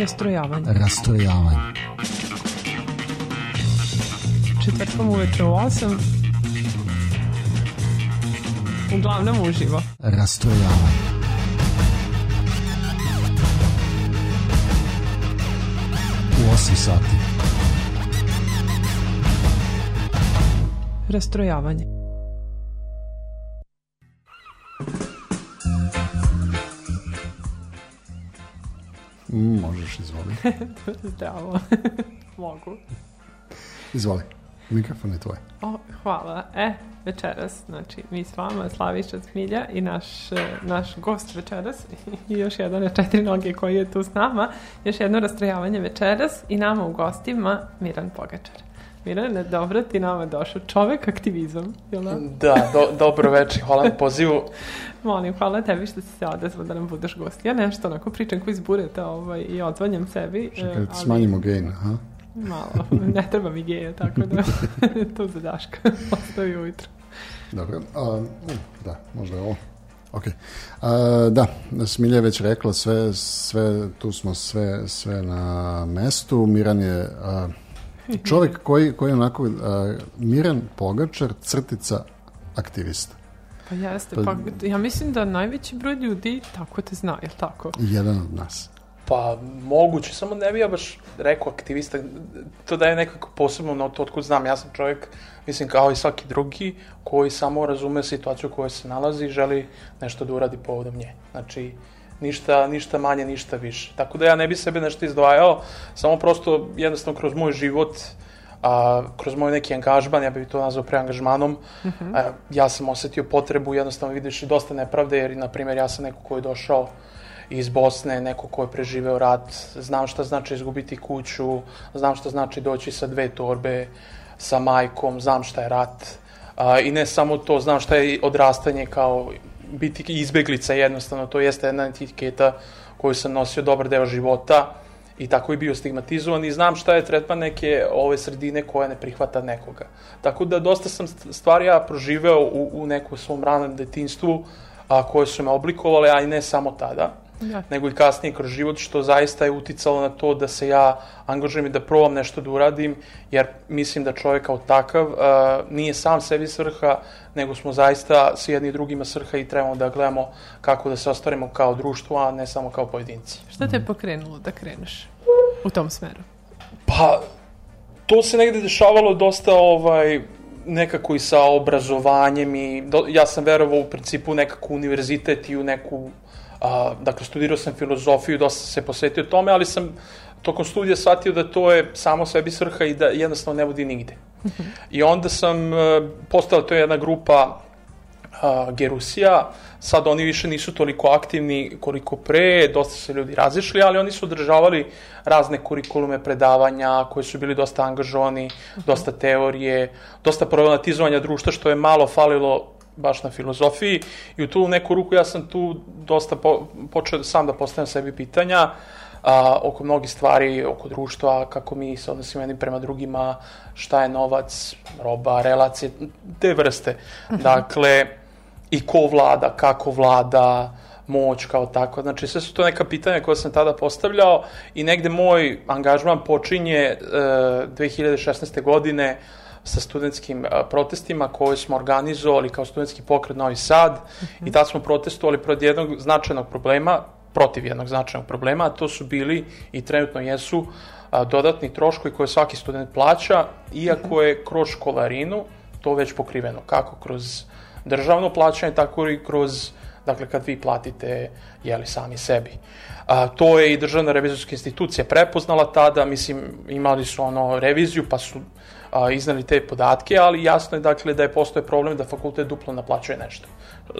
Rastrojavanje. Rastrojavanje. Četvrtkom uveče u 8. Uglavnom uživo. Rastrojavanje. U 8 sati. Rastrojavanje. Mm, možeš, izvoli. Zdravo. Mogu. Izvoli. Mikrofon je tvoj. O, hvala. E, večeras, znači, mi s vama, Slaviša Smilja i naš, e, naš gost večeras i još jedan na četiri noge koji je tu s nama, još jedno rastrojavanje večeras i nama u gostima Miran Pogačar. Mirane, dobro ti nama došao. Čovek aktivizam, jel da? Da, do, dobro večer, hvala na pozivu. Molim, hvala tebi što si se odezvao da nam budeš gost. Ja nešto onako pričam koji zbureta ovaj, i odzvanjam sebi. Čekaj, e, ali... smanjimo gain, aha. Malo, ne treba mi geja, tako da to za Daška ostavi ujutro. Dobro, a, da, možda je ovo. Ok. A, da, Smilja je već rekla sve, sve, tu smo sve, sve na mestu. Miran je a, čovjek koji, koji je onako a, Miran Pogačar, crtica aktivista. Pa jeste, pa, pa ja mislim da najveći broj ljudi tako te zna, je li tako? Jedan od nas. Pa, moguće, samo ne bi ja baš rekao aktivista, to daje nekako posebno na to otkud znam, ja sam čovjek, mislim kao i svaki drugi, koji samo razume situaciju u kojoj se nalazi i želi nešto da uradi povodom nje. Znači, ništa, ništa manje, ništa više. Tako da ja ne bi sebe nešto izdvajao, samo prosto jednostavno kroz moj život, a, kroz moj neki angažman, ja bih to nazvao preangažmanom, mm -hmm. a, ja sam osetio potrebu, jednostavno vidiš i dosta nepravde, jer, na primjer, ja sam neko ko je došao iz Bosne, neko ko je preživeo rat, znam šta znači izgubiti kuću, znam šta znači doći sa dve torbe, sa majkom, znam šta je rat. A, I ne samo to, znam šta je odrastanje kao biti izbeglica jednostavno, to jeste jedna etiketa koju sam nosio dobar deo života i tako i bio stigmatizovan i znam šta je tretman neke ove sredine koja ne prihvata nekoga. Tako da dosta sam stvari ja proživeo u, u nekom svom ranom detinstvu a, koje su me oblikovale, a i ne samo tada da. nego i kasnije kroz život, što zaista je uticalo na to da se ja angažujem i da probam nešto da uradim, jer mislim da čovjek kao takav uh, nije sam sebi svrha, nego smo zaista svi jedni drugima svrha i trebamo da gledamo kako da se ostvarimo kao društvo, a ne samo kao pojedinci. Šta te je pokrenulo da kreneš u tom smeru? Pa, to se negde dešavalo dosta ovaj, nekako i sa obrazovanjem i do, ja sam verovao u principu nekako univerzitet i u neku A, dakle, studirao sam filozofiju, dosta se posvetio tome, ali sam tokom studija shvatio da to je samo sebi svrha i da jednostavno ne vodi nigde. I onda sam, e, postala to je jedna grupa a, Gerusija, sad oni više nisu toliko aktivni koliko pre, dosta se ljudi razišli, ali oni su održavali razne kurikulume predavanja koji su bili dosta angažovani, dosta teorije, dosta problematizovanja društva, što je malo falilo baš na filozofiji i u tu neku ruku ja sam tu dosta po, počeo sam da postavljam sebi pitanja a, oko mnogih stvari, oko društva, kako mi se odnosimo jednim prema drugima, šta je novac, roba, relacije, te vrste. Dakle, i ko vlada, kako vlada, moć kao tako. Znači, sve su to neka pitanja koje sam tada postavljao i negde moj angažman počinje e, 2016. godine sa studentskim protestima koje smo organizovali kao studentski pokret Novi Sad mm -hmm. i tada smo protestovali protiv jednog značajnog problema, protiv jednog značajnog problema, a to su bili i trenutno jesu dodatni troškovi koje svaki student plaća, iako je kroz školarinu to već pokriveno, kako kroz državno plaćanje, tako i kroz dakle kad vi platite jeli sami sebi. A, to je i državna revizorska institucija prepoznala tada, mislim imali su ono reviziju pa su iznali te podatke, ali jasno je dakle da je postoje problem da fakultet duplo naplaćuje nešto,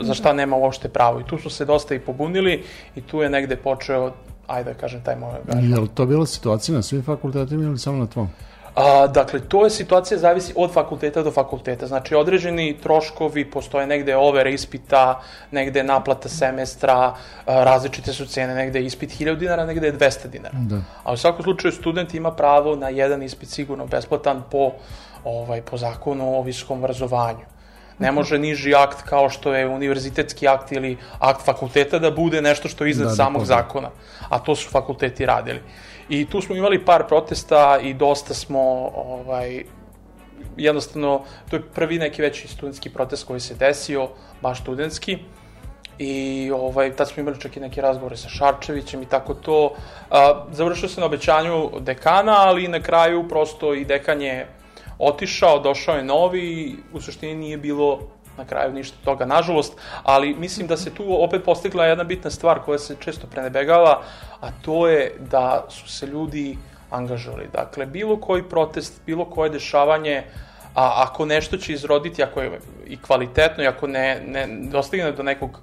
za šta nema uopšte pravo. I tu su se dosta i pobunili i tu je negde počeo, ajde da kažem, taj moj. Je li to bila situacija na svim fakultetima ili samo na tvom? A, dakle, to je situacija zavisi od fakulteta do fakulteta. Znači, određeni troškovi, postoje negde overe ispita, negde naplata semestra, a, različite su cene, negde je ispit 1000 dinara, negde je 200 dinara. Da. A u svakom slučaju student ima pravo na jedan ispit sigurno besplatan po, ovaj, po zakonu o visokom obrazovanju. Ne može niži akt kao što je univerzitetski akt ili akt fakulteta da bude nešto što je iznad Da, da, samog poznajem. zakona. A to su fakulteti radili. I tu smo imali par protesta i dosta smo ovaj, jednostavno, to je prvi neki veći studentski protest koji se desio, baš studentski. I ovaj, tad smo imali čak i neke razgovore sa Šarčevićem i tako to. A, završio se na obećanju dekana, ali na kraju prosto i dekan je otišao, došao je novi i u suštini nije bilo na kraju ništa toga, nažalost, ali mislim da se tu opet postigla jedna bitna stvar koja se često prenebegava, a to je da su se ljudi angažovali. Dakle, bilo koji protest, bilo koje dešavanje, a ako nešto će izroditi, ako je i kvalitetno i ako ne, ne dostigne do nekog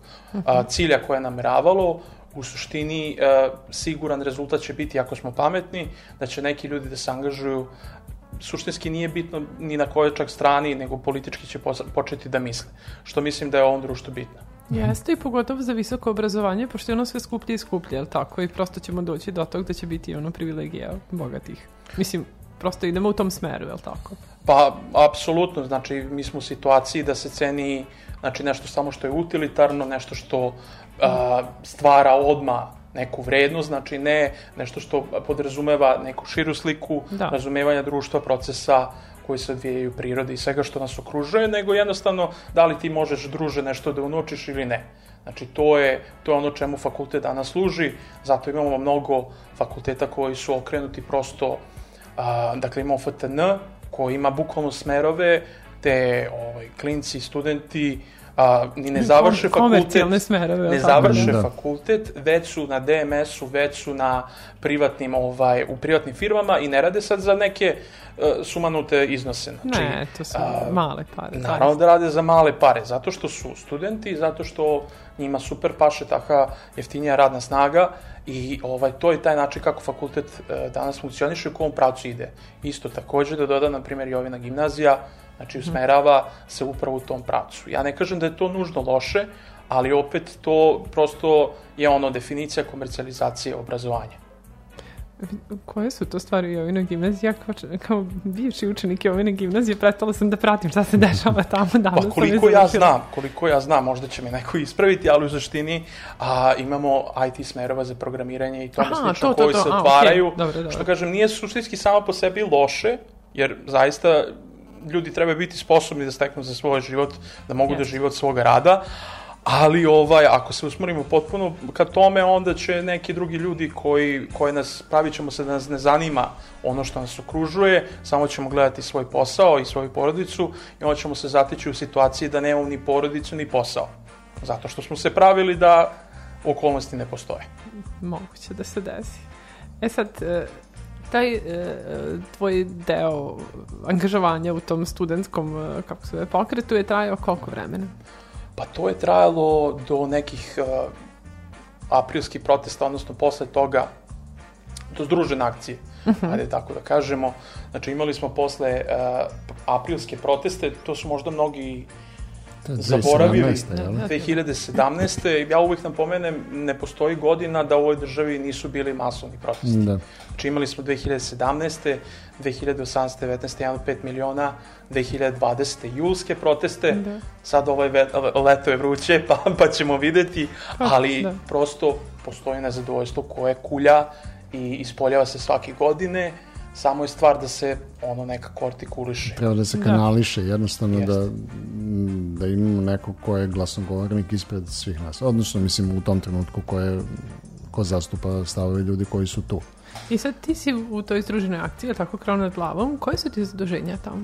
a, cilja koje je nameravalo, u suštini e, siguran rezultat će biti ako smo pametni, da će neki ljudi da se angažuju suštinski nije bitno ni na kojoj čak strani, nego politički će početi da misle. Što mislim da je ovom društvu bitno. Jeste i pogotovo za visoko obrazovanje, pošto je ono sve skuplje i skuplje, jel tako? I prosto ćemo doći do tog da će biti ono privilegija bogatih. Mislim, prosto idemo u tom smeru, jel tako? Pa, apsolutno, znači, mi smo u situaciji da se ceni znači, nešto samo što je utilitarno, nešto što a, stvara odma neku vrednost, znači ne nešto što podrazumeva neku širu sliku Da. razumevanja društva, procesa koji se odvijaju u prirodi i svega što nas okružuje, nego jednostavno da li ti možeš, druže, nešto da unočiš ili ne. Znači, to je, to je ono čemu fakultet danas služi, zato imamo mnogo fakulteta koji su okrenuti prosto A, dakle, imamo FTN koji ima bukvalno smerove te ovaj, klinci, studenti a, ni ne završe fakultet, smerove, ne završe Da. fakultet, već su na DMS-u, već su na privatnim, ovaj, u privatnim firmama i ne rade sad za neke uh, sumanute iznose. Znači, Ne, to su a, male pare. Naravno da rade za male pare, zato što su studenti, zato što njima super paše taka jeftinija radna snaga i ovaj, to je taj način kako fakultet e, danas funkcioniše i u kom pravcu ide. Isto takođe da doda, na primjer, Jovina gimnazija, znači usmerava se upravo u tom pravcu. Ja ne kažem da je to nužno loše, ali opet to prosto je ono definicija komercijalizacije obrazovanja. Koje su to stvari u Jovinoj gimnaziji? Ja kao, kao bivši učenik Jovine gimnazije pretala sam da pratim šta se dešava tamo danas. Pa koliko ja znam, koliko ja znam, možda će me neko ispraviti, ali u suštini a, imamo IT smerova za programiranje i tome Aha, slično to, to, koji to, se a, otvaraju. okej, dobro, dobro. Što kažem, nije suštinski samo po sebi loše, jer zaista ljudi treba biti sposobni da steknu za svoj život, da mogu da Jeste. žive od svoga rada, ali ovaj, ako se usmorimo potpuno ka tome, onda će neki drugi ljudi koji, koji nas, pravit ćemo se da nas ne zanima ono što nas okružuje, samo ćemo gledati svoj posao i svoju porodicu i onda ćemo se zatići u situaciji da nemamo ni porodicu ni posao. Zato što smo se pravili da okolnosti ne postoje. Moguće da se desi. E sad, e, taj e, tvoj deo angažovanja u tom studentskom, e, kako se pokretu je trajao koliko vremena? Pa to je trajalo do nekih uh, aprilskih protesta, odnosno posle toga, do združene akcije, ajde tako da kažemo. Znači imali smo posle uh, aprilske proteste, to su možda mnogi je zaboravili. 2017, jel? Da. 2017. Ja uvijek napomenem, ne postoji godina da u ovoj državi nisu bili masovni protesti. Da. Znači imali smo 2017. 2018. 19. 1,5 miliona, 2020. julske proteste, Da. sad ovaj ve, leto je vruće, pa, pa ćemo videti, ali da. prosto postoji nezadovoljstvo koje kulja i ispoljava se svake godine, samo je stvar da se ono nekako artikuliše. Treba da se Da. kanališe, jednostavno Jeste. da, da imamo nekog ko je glasnogovornik ispred svih nas. Odnosno, mislim, u tom trenutku ko, je, ko zastupa stavove ljudi koji su tu. I sad ti si u toj združenoj akciji, tako krao nad glavom, koje su ti zaduženja tamo?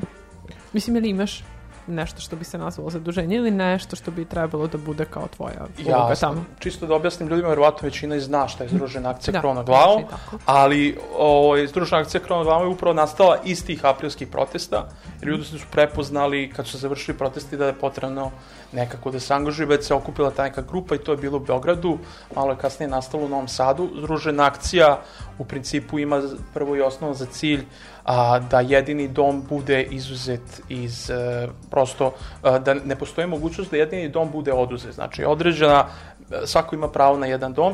Mislim, ili imaš nešto što bi se nazvalo zaduženje ili nešto što bi trebalo da bude kao tvoja uloga Ja, tamo? čisto da objasnim ljudima, verovatno većina i zna šta je združena akcija Da, Krona glavom, znači ali o, združena akcija Krona glavom je upravo nastala iz tih aprilskih protesta, jer ljudi su prepoznali kad su završili protesti da je potrebno nekako da se angažuju, već se okupila ta neka grupa i to je bilo u Beogradu, malo je kasnije nastalo u Novom Sadu. Združena akcija u principu ima prvo i osnovno za cilj a, da jedini dom bude izuzet iz e, prosto a, da ne postoji mogućnost da jedini dom bude oduzet. Znači određena e, svako ima pravo na jedan dom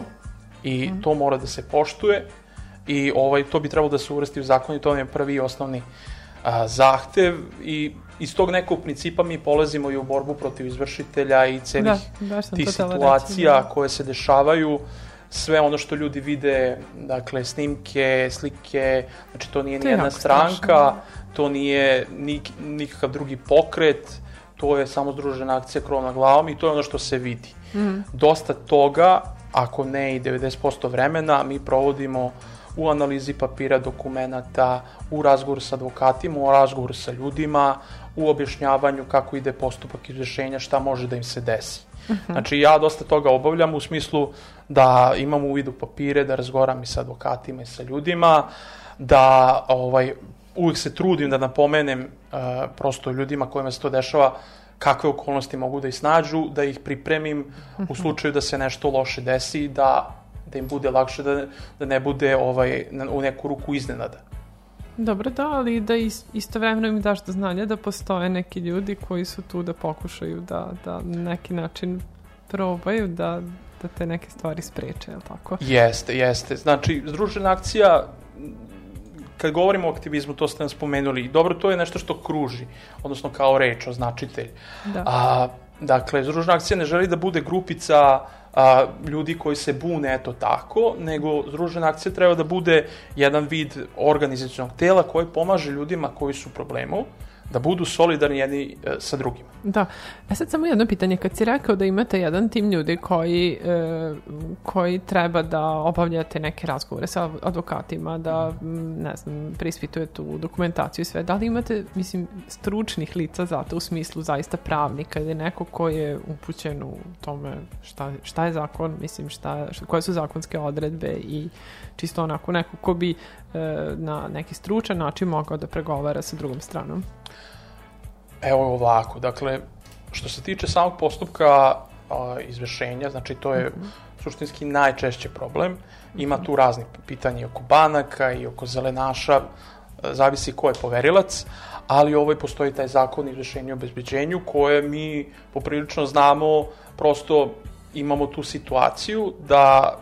i to mora da se poštuje i ovaj to bi trebalo da se uvrsti u zakon i to je prvi i osnovni a, zahtev i iz tog nekog principa mi polazimo i u borbu protiv izvršitelja i celih Da, tih htela reći, situacija da. koje se dešavaju, sve ono što ljudi vide, dakle, snimke, slike, znači to nije To je nijedna jako strašno, stranka, da. to nije nik, nikakav drugi pokret, to je samo združena akcija krov na glavom i to je ono što se vidi. Mhm. Dosta toga, ako ne i 90% vremena, mi provodimo u analizi papira, dokumenata, u razgovoru sa advokatima, u razgovoru sa ljudima, u objašnjavanju kako ide postupak izvršenja, šta može da im se desi. Znači ja dosta toga obavljam u smislu da imam uvid u papire, da razgovaram i sa advokatima i sa ljudima, da ovaj, uvijek se trudim da napomenem uh, prosto ljudima kojima se to dešava kakve okolnosti mogu da ih snađu, da ih pripremim u slučaju da se nešto loše desi, da, da im bude lakše, da, da ne bude ovaj, na- u neku ruku iznenada. Dobro, da, ali da is- istovremeno im daš do znanja da postoje neki ljudi koji su tu da pokušaju da, da neki način probaju da, da te neke stvari spreče, je li tako? Jeste, jeste. Znači, združena akcija, kad govorimo o aktivizmu, to ste nam spomenuli, dobro, to je nešto što kruži, odnosno kao reč, označitelj. Da. A, dakle, združena akcija ne želi da bude grupica a, ljudi koji se bune eto tako, nego združena akcija treba da bude jedan vid organizacijonog tela koji pomaže ljudima koji su u problemu, da budu solidarni jedni e, sa drugima. Da. E sad samo jedno pitanje. Kad si rekao da imate jedan tim ljudi koji, e, koji treba da obavljate neke razgovore sa advokatima, da, ne znam, prispitujete tu dokumentaciju i sve, da li imate, mislim, stručnih lica za to u smislu zaista pravnika ili neko ko je upućen u tome šta, šta je zakon, mislim, šta, šta, koje su zakonske odredbe i čisto onako neko ko bi na neki stručan način mogao da pregovara sa drugom stranom. Evo ovako, dakle, što se tiče samog postupka izvršenja, znači to je suštinski najčešće problem. Ima tu raznih pitanja oko banaka i oko zelenaša, e, zavisi ko je poverilac, ali ovaj postoji taj zakon o izvršenju i obezbeđenju koje mi poprilično znamo, prosto imamo tu situaciju da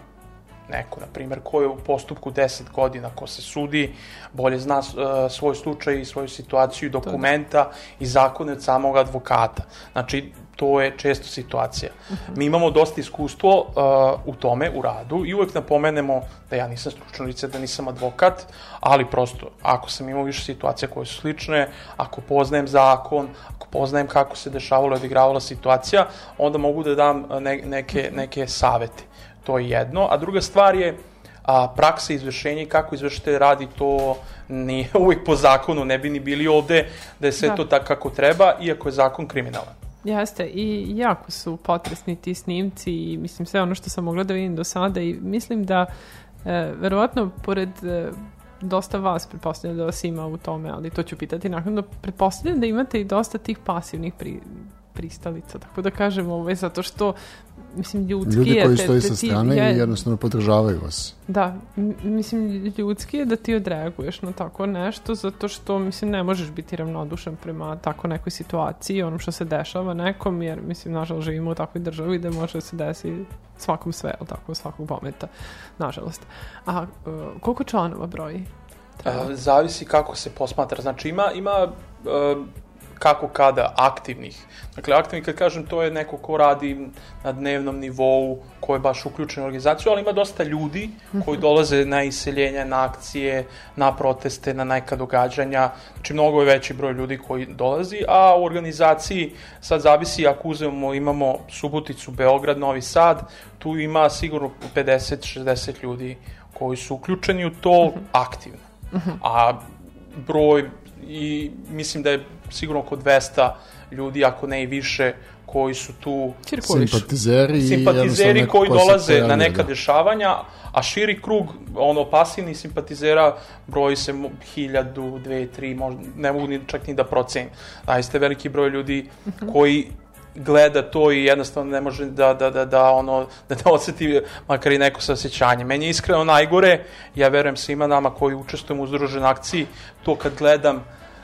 neko, na primjer, ko je u postupku 10 godina, ko se sudi, bolje zna uh, svoj slučaj i svoju situaciju i dokumenta i zakone od samog advokata. Znači, to je često situacija. Mi imamo dosta iskustvo uh, u tome, u radu i uvek napomenemo da ja nisam stručno lice, da nisam advokat, ali prosto, ako sam imao više situacija koje su slične, ako poznajem zakon, ako poznajem kako se dešavala i odigravala situacija, onda mogu da dam uh, ne, neke, neke savete. To je jedno. A druga stvar je a, praksa izvršenja i kako izvršitelj radi to nije uvijek po zakonu, ne bi ni bili ovde da je sve Da. to tako kako treba, iako je zakon kriminalan. Jeste, i jako su potresni ti snimci i mislim sve ono što sam mogla da vidim do sada i mislim da e, verovatno pored e, dosta vas pretpostavljam da vas ima u tome, ali to ću pitati nakon pretpostavljam da imate i dosta tih pasivnih pri, pristalica, tako da kažem ovaj, zato što mislim ljudski Ljudi je koji te- stoji da sa ti- strane je- i jednostavno podržavaju vas. Da, mislim, ljudski je da ti odreaguješ na tako nešto, zato što, mislim, ne možeš biti ravnodušan prema tako nekoj situaciji, onom što se dešava nekom, jer, mislim, nažalost, živimo u takvoj državi da može da se desi svakom sve, ali tako, svakog momenta, nažalost. A uh, koliko članova broji? A, zavisi kako se posmatra. Znači ima, ima e, kako kada aktivnih. Dakle, aktivni kad kažem to je neko ko radi na dnevnom nivou, ko je baš uključen u organizaciju, ali ima dosta ljudi koji dolaze na iseljenja, na akcije, na proteste, na neka događanja. Znači, mnogo je veći broj ljudi koji dolazi, a u organizaciji sad zavisi ako uzmemo, imamo Suboticu, Beograd, Novi Sad, tu ima sigurno 50-60 ljudi koji su uključeni u to aktivno. A broj i mislim da je sigurno oko 200 ljudi, ako ne i više, koji su tu Cirkuliš. Simpatizeri, i simpatizeri koji dolaze na pojavljuje, neka da. dešavanja, a širi krug, ono, pasivni simpatizera broji se hiljadu, dve, tri, možda, ne mogu ni, čak ni da procenim. Zaista veliki broj ljudi koji gleda to i jednostavno ne može da, da, da, da, ono, da ne osjeti makar i neko saosjećanje. Meni je iskreno najgore, ja verujem svima nama koji učestvujemo u združenoj akciji, to kad gledam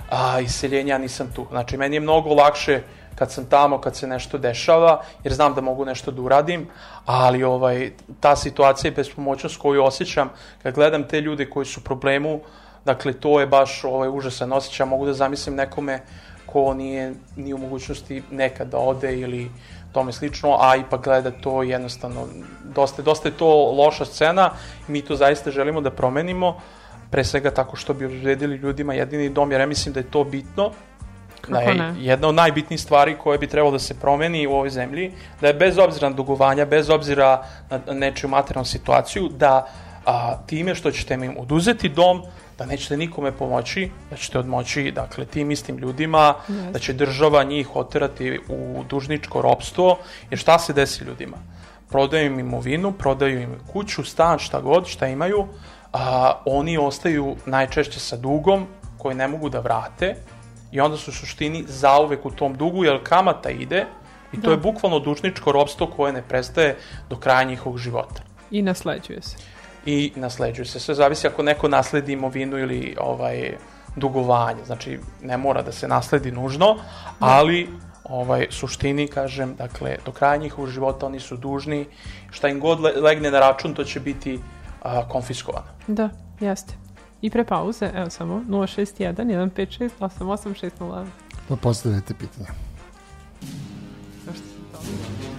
a, iseljenja, ja nisam tu. Znači, meni je mnogo lakše kad sam tamo, kad se nešto dešava, jer znam da mogu nešto da uradim, ali ovaj, ta situacija i bespomoćnost koju osjećam, kad gledam te ljude koji su u problemu, dakle, to je baš ovaj, užasan osjećaj, mogu da zamislim nekome ko nije ni u mogućnosti nekad da ode ili tome slično, a ipak gleda to jednostavno, dosta, dosta je to loša scena mi to zaista želimo da promenimo, pre svega tako što bi obezbedili ljudima jedini dom, jer ja mislim da je to bitno, da je ne? jedna od najbitnijih stvari koje bi trebalo da se promeni u ovoj zemlji, da je bez obzira na dugovanja, bez obzira na nečiju materijalnu situaciju, da a, time što ćete im oduzeti dom, da nećete nikome pomoći, da ćete odmoći dakle, tim istim ljudima, Jeste. da će država njih oterati u dužničko ropstvo, jer šta se desi ljudima? Prodaju im imovinu, prodaju im kuću, stan, šta god, šta imaju, a, oni ostaju najčešće sa dugom koji ne mogu da vrate i onda su u suštini zauvek u tom dugu, jer kamata ide i to Da. je bukvalno dužničko ropstvo koje ne prestaje do kraja njihovog života I nasleđuje se. I nasleđuje se. Sve zavisi ako neko nasledi imovinu ili ovaj dugovanje. Znači, ne mora da se nasledi nužno, ali ovaj suštini, kažem, dakle, do kraja njihovog života oni su dužni, šta im god le- legne na račun, to će biti a, konfiskovano. Da, jeste. I pre pauze, evo samo, 061 156 8860. Pa postavljajte pitanje. Još se to.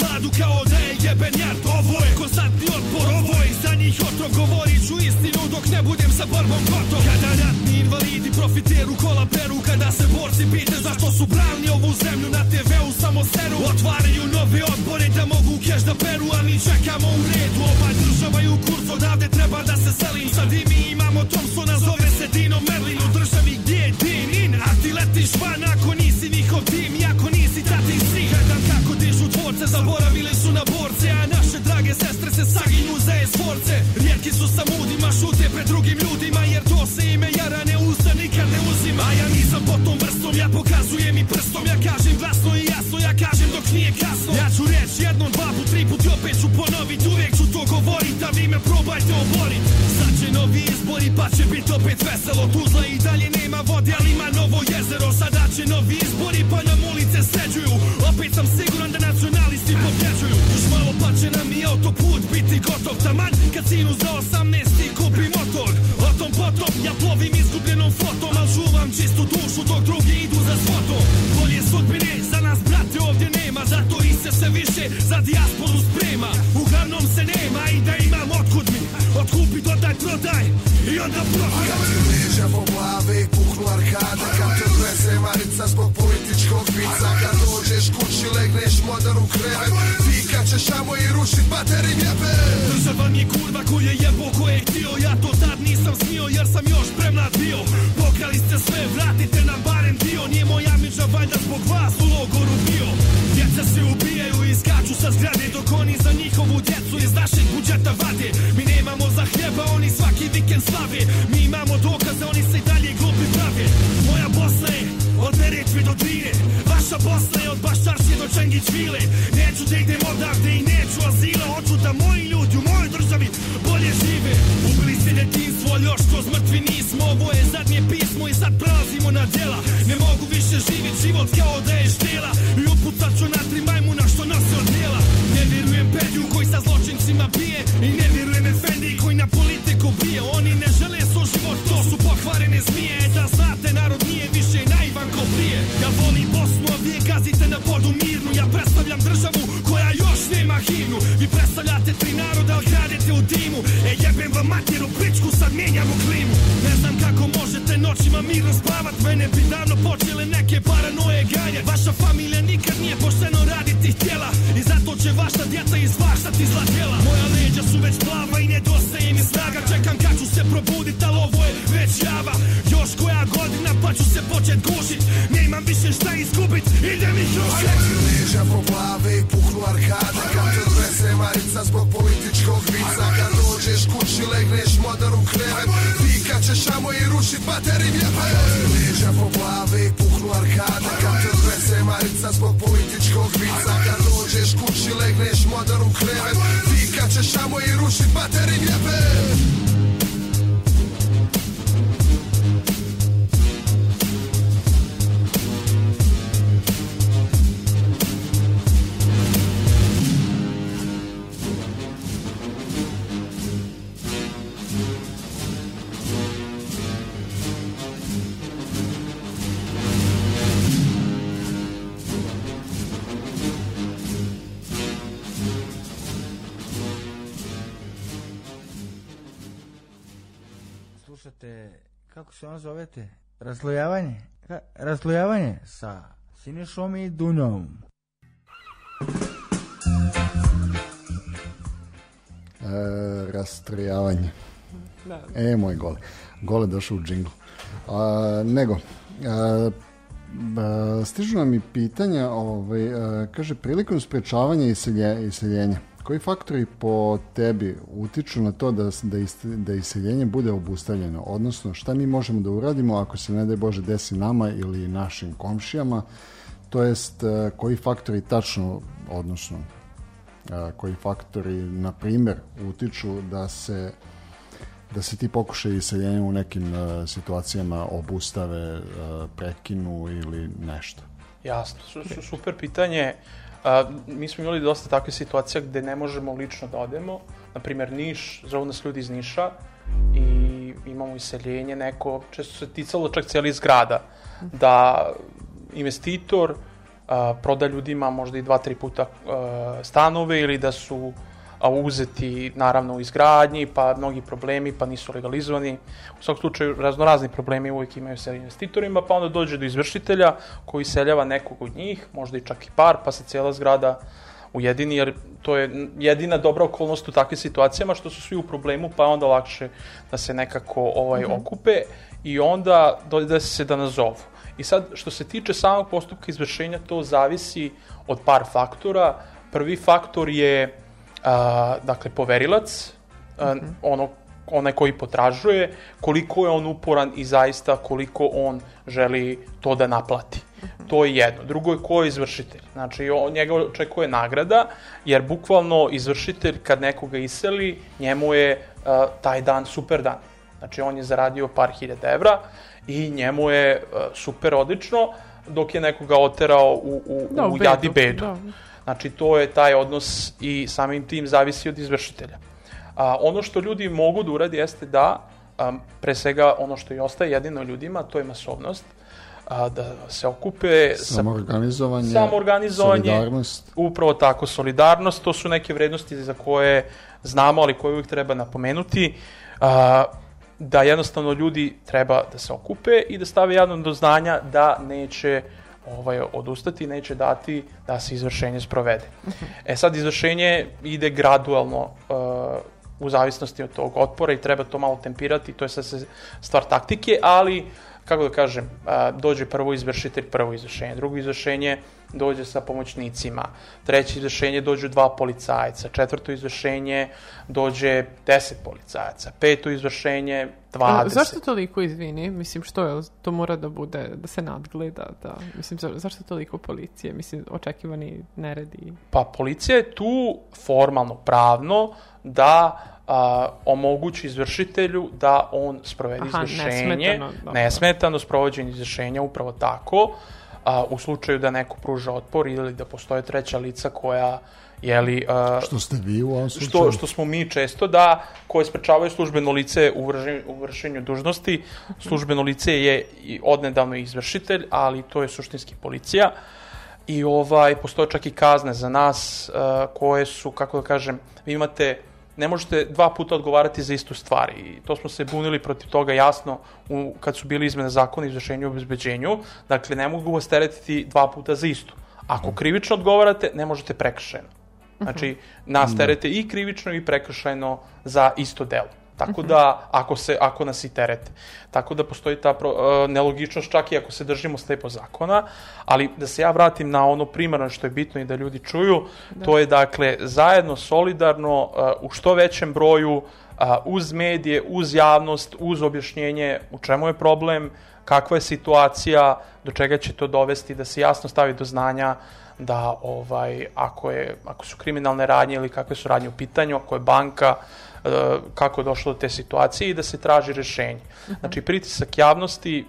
Vladu kao da je jeben jart Ovo je konstantni otpor, ovo je za njih otrov. Govorit ću istinu dok ne budem sa borbom gotov. Kada ratni invalidi profiteru kola peru Kada se borci pite zašto su branili ovu zemlju Na TV-u samo seru. Otvaraju nove odbore da mogu keš da peru A mi čekamo u redu. Ova država je u kurcu odavde treba da se selim. Sad i mi imamo Thompsona zove se Dino Merlin. U državi gdje je din in A ti letiš van ako nisi njihov tim I ako nisi tatin sin Gledam kako dvorce Zaboravile su na borce A naše drage sestre se saginju za esforce. Rijetki su sa mudima Šute pred drugim ljudima Jer to se ime jara ne usta nikad ne uzima. A ja nisam po tom vrstom Ja pokazujem i prstom Ja kažem glasno i jasno Ja kažem dok nije kasno. Ja ću reći jednom, dva put, tri put I opet ću ponovit Uvijek govorit A vi me probajte oborit. Sad će novi izbori pa će bit opet veselo. Tuzla i dalje nema vode ali ima novo jezero. Sada će novi izbori pa nam ulice sređuju. Opet sam siguran da nacionalisti pobjeđuju. Još malo pa će nam i autoput biti gotov. Taman kad sinu za 18 kupi motor O tom potom ja plovim izgubljenom flotom Al čuvam čistu dušu dok drugi idu za svotom Bolje sudbine Овде овде нема, зато и се се више за диаспору спрема. Угавном се нема и да имам откуд ми Otkupi, dodaj, prodaj i onda profit Lijeđa po glavi i puknu arkade Kad te odveze Marica zbog političkog vica. Kad dođeš kući legneš modar u krevet. Fikat ćeš amo i rušit baterim jebe Država mi je kurva koju je jebo ko je htio. Ja to tad nisam smio jer sam još premlad bio. Pokrali ste sve, vratite nam barem dio. Nije moja miđa valjda zbog vas u logoru bio Djeca se ubijaju i skaču sa zgrade Dok oni za njihovu djecu iz našeg budžeta vade. Mi nemamo za hljeba, oni svaki vikend slave. Mi imamo dokaze, oni se i dalje glupi prave. Moja Bosna je od Neretve do Drine Vaša Bosna je od Baščarske do Čengić Vile Neću da idem odavde i neću azila Hoću da moji ljudi u mojoj državi bolje žive. Ubili ste detinstvo, ali još kroz mrtvi nismo. Ovo je zadnje pismo i sad prelazimo na djela. Ne mogu više živjeti život kao da je štela. I upucat ću na tri majmuna što nose od djela. Ne vjerujem Pedju koji sa zločincima bije. I ne vjerujem Efendi koji na politiku bije. Oni ne žele svoj život, to su pokvarene zmije. E Da znate, narod nije više naivan ko prije. Ja volim Bosnu, a vi je gazite na vodu mirnu. Ja predstavljam državu nema himnu. Vi predstavljate tri naroda, ali kradete u dimu E jebem vam matjeru pičku, sad mijenjamo klimu. Ne znam kako možete noćima mirno spavat. Mene bi davno počele neke paranoje ganjat. Vaša familija nikad nije pošteno raditi htjela. I zato će vaša djeca izvaštati zla djela. Moja leđa su već plava i nedostaje mi snaga. Čekam kad ću se probudit, ali ovo je već java. Još koja godina pa ću se počet gušit. Nemam više šta izgubit, idem ih rušit. Lijeđa po glavi i puknu arkade Kad te odveze Marica zbog političkog vica Kad dođeš kući legneš modar u krevet. Fikat ćeš amo i rušit baterim jebe Lijeđa po glavi i puknu arkade Kad te odveze Marica zbog političkog vica Kad dođeš kući legneš modar u krevet Fikat ćeš amo i rušit rušit bateri vjepe Slušate, kako se on zovete? Raslojavanje? Ka, raslojavanje sa Sinišom i Dunjom. E, rastrojavanje. Da. E, moj gole. Gole došao u džingl. A, nego, a, a, stižu nam i pitanja, ovaj, a, kaže, prilikom sprečavanja iselje, iseljenja, koji faktori po tebi utiču na to da, da, ist, da iseljenje bude obustavljeno? Odnosno, šta mi možemo da uradimo ako se, ne daj Bože, desi nama ili našim komšijama? To jest, a, koji faktori tačno, odnosno, a, koji faktori, na primer, utiču da se da se ti pokušaj iseljenja u nekim uh, situacijama obustave, uh, prekinu ili nešto. Jasno, su, su, super pitanje. A, mi smo imali dosta takve situacije gde ne možemo lično da odemo. Naprimer, Niš, zovu nas ljudi iz Niša i imamo iseljenje neko, često se ticalo čak cijeli zgrada, da investitor a, proda ljudima možda i dva, tri puta a, stanove ili da su a, uzeti naravno u izgradnji, pa mnogi problemi, pa nisu legalizovani. U svakom slučaju raznorazni problemi uvijek imaju sa investitorima, pa onda dođe do izvršitelja koji seljava nekog od njih, možda i čak i par, pa se cijela zgrada ujedini, jer to je jedina dobra okolnost u takvim situacijama, što su svi u problemu, pa onda lakše da se nekako ovaj, mm -hmm. okupe i onda dođe se da nazovu. I sad, što se tiče samog postupka izvršenja, to zavisi od par faktora. Prvi faktor je a, dakle, poverilac, a, mm -hmm. ono, onaj koji potražuje, koliko je on uporan i zaista koliko on želi to da naplati. Mm -hmm. To je jedno. Drugo je ko je izvršitelj. Znači, on, njega očekuje nagrada, jer bukvalno izvršitelj kad nekoga iseli, njemu je a, taj dan super dan. Znači, on je zaradio par hiljada evra i njemu je a, super odlično, dok je nekoga oterao u, u, da, u, u jadi bedu. Da. Znači, to je taj odnos i samim tim zavisi od izvršitelja. A, ono što ljudi mogu da uradi jeste da, a, pre svega, ono što i ostaje jedino ljudima, to je masovnost, a, da se okupe... Samoorganizovanje, samoorganizovanje, solidarnost. Upravo tako, solidarnost, to su neke vrednosti za koje znamo, ali koje uvijek treba napomenuti. A, da jednostavno ljudi treba da se okupe i da stave jedno do znanja da neće ovaj, odustati, neće dati da se izvršenje sprovede. E sad, izvršenje ide gradualno uh, u zavisnosti od tog otpora i treba to malo tempirati, to je sad stvar taktike, ali kako da kažem, dođe prvo izvršitelj, prvo izvršenje, drugo izvršenje dođe sa pomoćnicima, treće izvršenje dođu dva policajca, četvrto izvršenje dođe deset policajaca, peto izvršenje 20. Zašto toliko, izvini? Mislim, što je, to mora da bude, da se nadgleda, da, mislim, za, zašto toliko policije? Mislim, očekivani neredi? Pa, policija je tu formalno, pravno, da a, omogući izvršitelju da on sprovede Aha, izvršenje. Nesmetano, nesmetano sprovođenje izvršenja, upravo tako, a, u slučaju da neko pruža otpor ili da postoje treća lica koja jeli, uh, što ste vi u ovom slučaju? Što, što smo mi često, da, koje sprečavaju službeno lice u, vršenju, u vršenju dužnosti. Službeno lice je odnedavno izvršitelj, ali to je suštinski policija. I ovaj, postoje čak i kazne za nas, uh, koje su, kako da kažem, vi imate ne možete dva puta odgovarati za istu stvar i to smo se bunili protiv toga jasno u, kad su bili izmene zakona izvršenju i obezbeđenju. Dakle, ne mogu vas teretiti dva puta za istu. Ako krivično odgovarate, ne možete prekršajno. Znači, nas da. terete i krivično i prekršajno za isto delo. Tako da, ako, se, ako nas i terete. Tako da postoji ta pro, uh, nelogičnost čak i ako se držimo slepo zakona, ali da se ja vratim na ono primarno što je bitno i da ljudi čuju, da. to je dakle zajedno, solidarno, uh, u što većem broju, uh, uz medije, uz javnost, uz objašnjenje u čemu je problem, kakva je situacija, do čega će to dovesti, da se jasno stavi do znanja da ovaj ako je ako su kriminalne radnje ili kakve su radnje u pitanju, ako je banka e, kako je došlo do te situacije i da se traži rešenje. Znači pritisak javnosti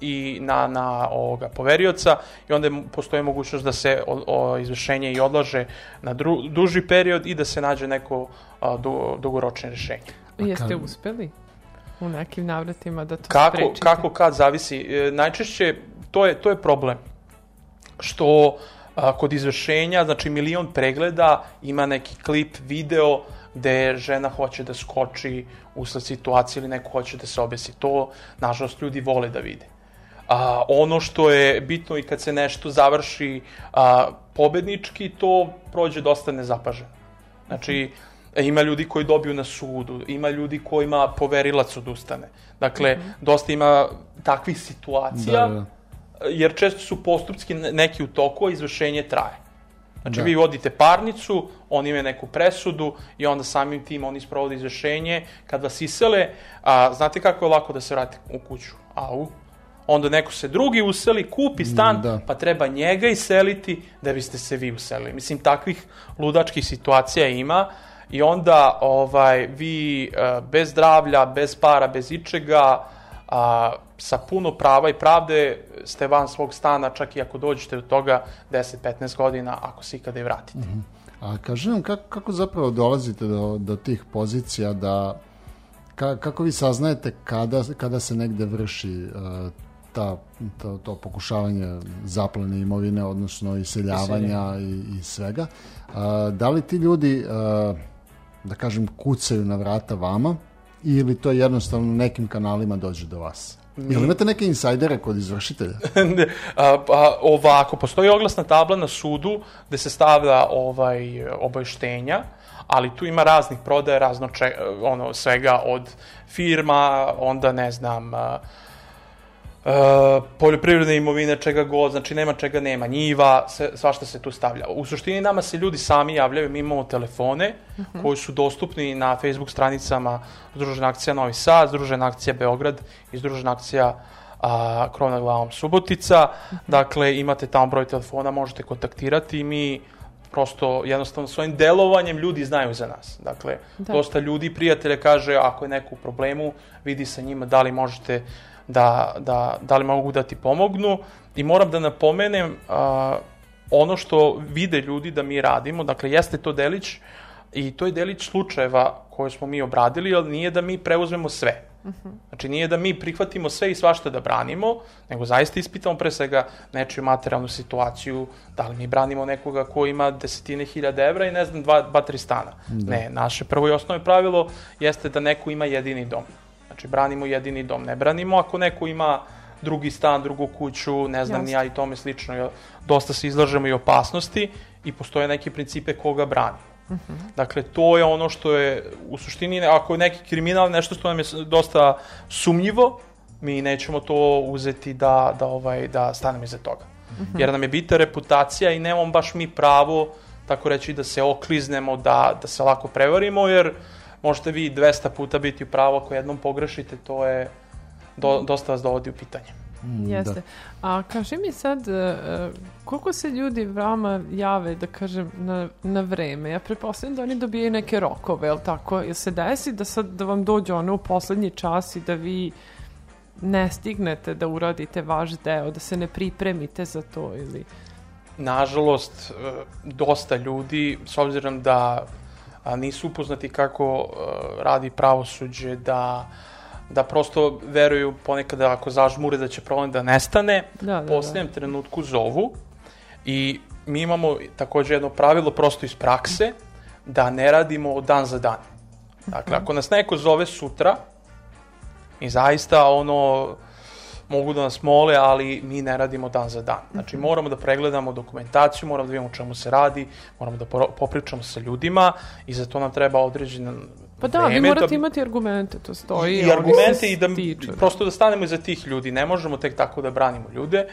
i na, na ovoga poverioca i onda postoji mogućnost da se o, o, izvršenje i odlaže na dru, duži period i da se nađe neko a, du, dugoročno rešenje. Jeste kad- uspeli u nekim navratima da to Kako, sprečite? kako kad zavisi. E, najčešće to je, to je problem što a, kod izvršenja, znači milion pregleda ima neki klip, video gde žena hoće da skoči usled situacije ili neko hoće da se obesi. To, nažalost, ljudi vole da vide. A, ono što je bitno i kad se nešto završi a, pobednički, to prođe dosta nezapaženo. Znači, e, ima ljudi koji dobiju na sudu, ima ljudi kojima poverilac odustane. Dakle, dosta ima takvih situacija, Da, da. jer često su postupski ne- neki u toku, a izvršenje traje. Znači, Da. vi vodite parnicu, oni imaju neku presudu i onda samim tim oni sprovode izvršenje. Kad vas isele, a, znate kako je lako da se vrati u kuću? Au. Onda neko se drugi useli, kupi stan, da. pa treba njega iseliti da biste se vi uselili. Mislim, takvih ludačkih situacija ima i onda ovaj, vi e, bez zdravlja, bez para, bez ičega, a, sa puno prava i pravde ste van svog stana, čak i ako dođete do toga 10-15 godina, ako se ikada i vratite. A kaži nam, kako, kako zapravo dolazite do, do tih pozicija da, ka, kako vi saznajete kada, kada se negde vrši uh, ta, to, to pokušavanje zaplene imovine, odnosno iseljavanja i, i svega. Uh, da li ti ljudi, uh, da kažem, kucaju na vrata vama ili to jednostavno nekim kanalima dođe do vas? Jel imate neke insajdere kod izvršitelja? a, pa, ovako, postoji oglasna tabla na sudu gde se stavlja ovaj obaveštenja, ali tu ima raznih prodaja, razno če, ono, svega od firma, onda ne znam, a, poljoprivredne imovine, čega god, znači nema čega nema, njiva, sve, svašta se tu stavlja. U suštini nama se ljudi sami javljaju, mi imamo telefone koji su dostupni na Facebook stranicama Združena akcija Novi Sad, Združena akcija Beograd i Združena akcija a, krov nad glavom Subotica. Dakle, imate tamo broj telefona, možete kontaktirati i mi prosto jednostavno svojim delovanjem ljudi znaju za nas. Dakle, Da. dosta ljudi, prijatelja kaže ako je neko u problemu, vidi sa njima da li možete da, da, da li mogu da ti pomognu i moram da napomenem a, ono što vide ljudi da mi radimo, dakle jeste to delić i to je delić slučajeva koje smo mi obradili, ali nije da mi preuzmemo sve. Znači nije da mi prihvatimo sve i svašta da branimo, nego zaista ispitamo pre svega nečiju materijalnu situaciju, da li mi branimo nekoga ko ima desetine hiljada evra i ne znam, dva, dva tri stana. Ne, naše prvo i osnovno pravilo jeste da neko ima jedini dom. Znači branimo jedini dom, ne branimo ako neko ima drugi stan, drugu kuću, ne znam ni ja i tome slično. Dosta se izlažemo i opasnosti i postoje neki principe koga brani. Dakle, to je ono što je u suštini, ako je neki kriminal, nešto što nam je dosta sumnjivo, mi nećemo to uzeti da, da, ovaj, da stanemo iza toga. Jer nam je bita reputacija i nemamo baš mi pravo, tako reći, da se okliznemo, da, da se lako prevarimo, jer možete vi 200 puta biti u pravu, ako jednom pogrešite, to je, do, dosta vas dovodi u pitanje. Jeste. A kaži mi sad, e, e, koliko se ljudi vama jave, da kažem, na, na vreme? Ja pretpostavljam da oni dobijaju neke rokove, jel tako? Jel se desi da sad da vam dođe ono u poslednji čas i da vi ne stignete da uradite vaš deo, da se ne pripremite za to ili... nažalost, e, dosta ljudi, s obzirom da nisu upoznati kako e, radi pravosuđe, da, da prosto veruju ponekad da ako zažmure da će problem da nestane, Da, da, u da. posljednjem trenutku zovu i mi imamo takođe jedno pravilo prosto iz prakse da ne radimo od dan za dan. Dakle, ako nas neko zove sutra, mi zaista ono mogu da nas mole, ali mi ne radimo dan za dan. Znači, Mhm. moramo da pregledamo dokumentaciju, moramo da vidimo o čemu se radi, moramo da popričamo sa ljudima i za to nam treba određeno Pa da, vi vreme morate bi- imati argumente, to stoji. i argumente i da stiču, prosto da stanemo iza tih ljudi. Ne možemo tek tako da branimo ljude.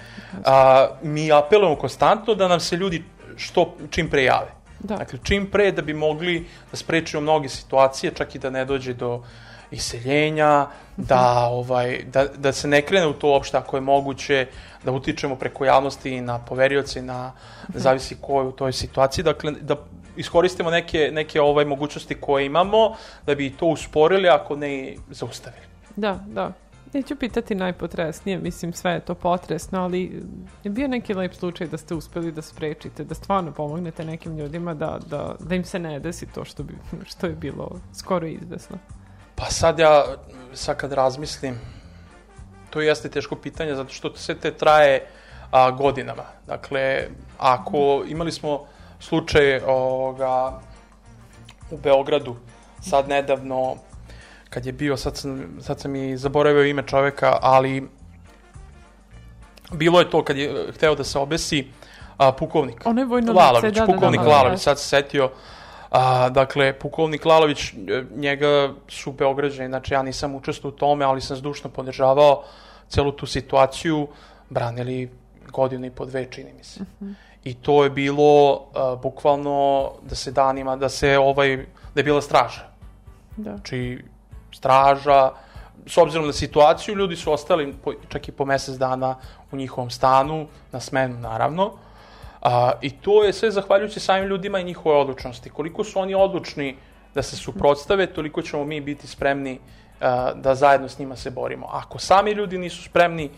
A, mi apelujemo konstantno da nam se ljudi što čim pre jave. Da. Dakle, čim pre da bi mogli da sprečimo mnoge situacije, čak i da ne dođe do iseljenja, da, ovaj, da, da se ne krene u to uopšte ako je moguće, da utičemo preko javnosti na poverioce, na zavisi ko je u toj situaciji, dakle da iskoristimo neke, neke ovaj mogućnosti koje imamo, da bi to usporili, ako ne i zaustavili. Da, da. Neću pitati najpotresnije, mislim sve je to potresno, ali je bio neki lep slučaj da ste uspeli da sprečite, da stvarno pomognete nekim ljudima da, da, da im se ne desi to što, bi, što je bilo skoro izvesno. Pa sad ja, sad kad razmislim, to jeste teško pitanje, zato što sve te traje a, godinama. Dakle, ako imali smo slučaj ovoga, u Beogradu, sad nedavno, kad je bio, sad sam, sad sam i zaboravio ime čoveka, ali bilo je to kad je hteo da se obesi a, pukovnik. Ono je vojno lice, da, da, pukovnik da, da, Lalović, da. sad se setio. A, dakle, pukovnik Lalović, e, njega su Beograđani, znači ja nisam učestvovao u tome, ali sam zdušno podržavao celu tu situaciju, branili godinu i po dve, čini mi se. I to je bilo a, bukvalno da se danima, da se ovaj, da je bila straža. Da. Znači, straža, s obzirom na situaciju, ljudi su ostali po, čak i po mesec dana u njihovom stanu, na smenu naravno. A, I to je sve zahvaljujući samim ljudima i njihove odlučnosti. Koliko su oni odlučni da se suprotstave, toliko ćemo mi biti spremni a, da zajedno s njima se borimo. Ako sami ljudi nisu spremni,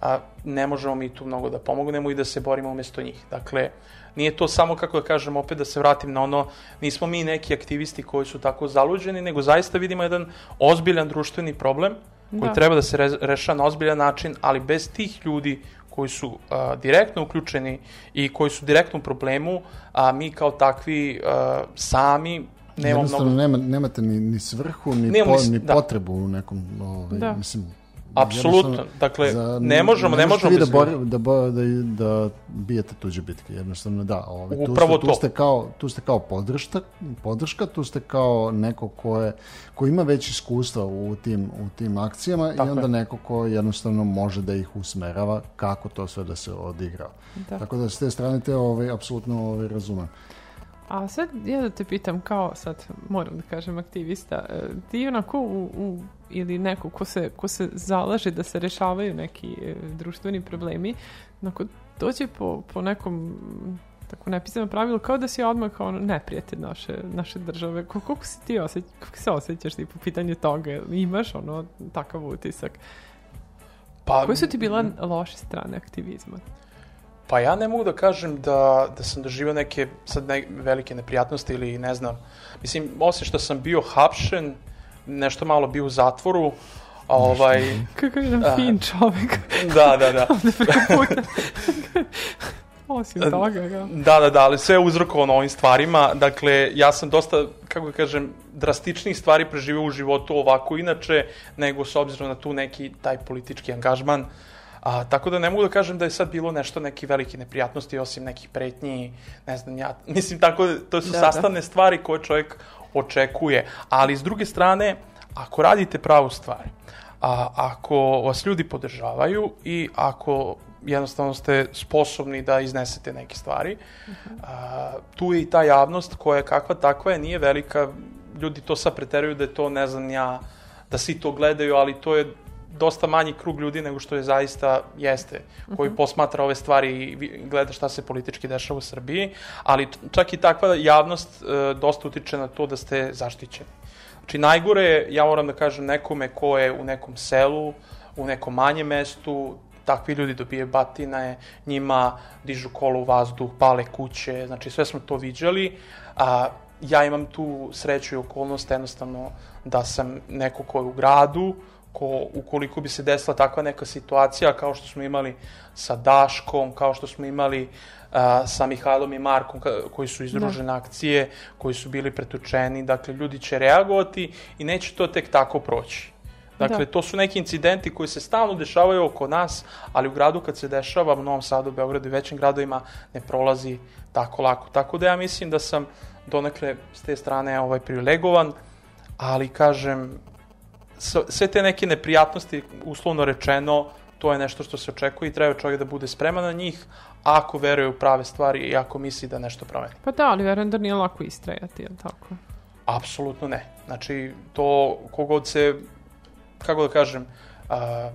a, ne možemo mi tu mnogo da pomognemo i da se borimo umesto njih. Dakle, nije to samo, kako da kažem, opet da se vratim na ono, nismo mi neki aktivisti koji su tako zaluđeni, nego zaista vidimo jedan ozbiljan društveni problem koji Da. treba da se re, reša na ozbiljan način, ali bez tih ljudi koji su a, direktno uključeni i koji su direktno u problemu, a mi kao takvi a, sami nemamo Jednostavno mnogo... nema, nemate ni, ni svrhu, ni, po, ni ni da. potrebu u nekom, ovaj, Da. mislim, Apsolutno. Dakle, ne možemo- ne možete možemo vi da, bez bor, ljudi. da, bo, da, da bijete tuđe bitke, jednostavno da. Ovaj, tu, Upravo ste, to. tu, ste kao, tu ste kao podrška, podrška, tu ste kao neko ko, je, ko ima već iskustva u tim, u tim akcijama Tako i onda je. neko ko jednostavno može da ih usmerava kako to sve da se odigra. Da. Tako da s te strane te ovaj, apsolutno ovaj, razumem. A sad ja da te pitam kao sad moram da kažem aktivista, e, ti onako u, u ili neko ko se, ko se zalaže da se rešavaju neki e, društveni problemi, onako dođe po, po nekom tako nepisano pravilu kao da si odmah kao ono neprijatelj naše, naše države. Ko, koliko si ti osjeć, kako se osjećaš ti po pitanju toga? Imaš ono takav utisak? Pa, Koje su ti bila loše strane aktivizma? Pa ja ne mogu da kažem da, da sam doživio neke sad ne, velike neprijatnosti ili ne znam. Mislim, osim što sam bio hapšen, nešto malo bio u zatvoru, ovaj, Kakav je nam A. fin čovek da, da, da. Osim toga, ga. Da, da, da, ali sve je uzrokovano ovim stvarima. Dakle, ja sam dosta, kako da kažem, drastičnih stvari preživio u životu ovako inače, nego s obzirom na tu neki taj politički angažman. A, tako da ne mogu da kažem da je sad bilo nešto, neki velike neprijatnosti, osim nekih pretnji, ne znam ja. Mislim, tako da to su Da, da, da. sastavne stvari koje čovjek očekuje. Ali, s druge strane, ako radite pravu stvar, a, ako vas ljudi podržavaju i ako jednostavno ste sposobni da iznesete neke stvari, a, tu je i ta javnost koja je kakva takva je, nije velika, ljudi to sad preteruju da je to, ne znam ja, da svi to gledaju, ali to je dosta manji krug ljudi nego što je zaista jeste, koji posmatra ove stvari i gleda šta se politički dešava u Srbiji, ali čak i takva javnost e, dosta utiče na to da ste zaštićeni. Znači, najgore je, ja moram da kažem, nekome ko je u nekom selu, u nekom manjem mestu, takvi ljudi dobije batine, njima dižu kolo u vazduh, pale kuće, znači sve smo to viđali. A, ja imam tu sreću i okolnost jednostavno da sam neko ko je u gradu, ko, ukoliko bi se desila takva neka situacija kao što smo imali sa Daškom, kao što smo imali a, sa Mihajlom i Markom ka- koji su izdružene akcije, koji su bili pretučeni, dakle ljudi će reagovati i neće to tek tako proći. Dakle, Da. to su neki incidenti koji se stalno dešavaju oko nas, ali u gradu kad se dešava, u Novom Sadu, Beogradu i većim gradovima, ne prolazi tako lako. Tako da ja mislim da sam donekle s te strane ovaj privilegovan, ali kažem, sve te neke neprijatnosti, uslovno rečeno, to je nešto što se očekuje i treba čovjek da bude spreman na njih, ako veruje u prave stvari i ako misli da nešto promeni. Pa da, ali verujem da nije lako istrajati, jel tako? Apsolutno ne. Znači, to kogod se, kako da kažem, a,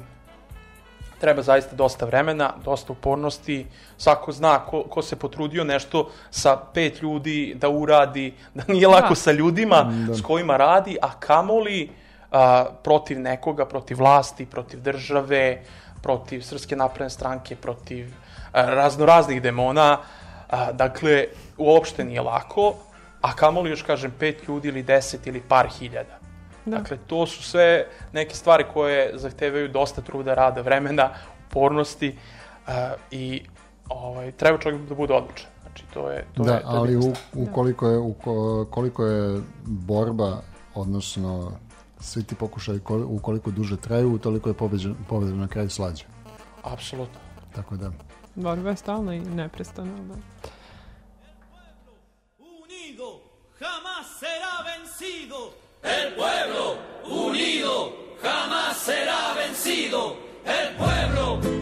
treba zaista dosta vremena, dosta upornosti, svako zna ko, ko se potrudio nešto sa pet ljudi da uradi, da nije lako Da. sa ljudima s kojima radi, a kamoli a, protiv nekoga, protiv vlasti, protiv države, protiv Srpske napredne stranke, protiv a, raznoraznih demona. A, dakle, uopšte nije lako, a kamoli još, kažem, pet ljudi ili deset ili par hiljada. Da. Dakle, to su sve neke stvari koje zahtevaju dosta truda, rada, vremena, upornosti uh, i ovaj, treba čovjek da bude odlučan. Znači, to je, to Da, je, to je ali stvar. ukoliko, je, uko, koliko je borba, odnosno svi ti pokušaj ukoliko duže traju, toliko je pobeđa, pobeda na kraju slađa. Apsolutno. Tako da, Borba je stalna i neprestana. Da. unido jamás será vencido. El pueblo unido jamás será vencido. El pueblo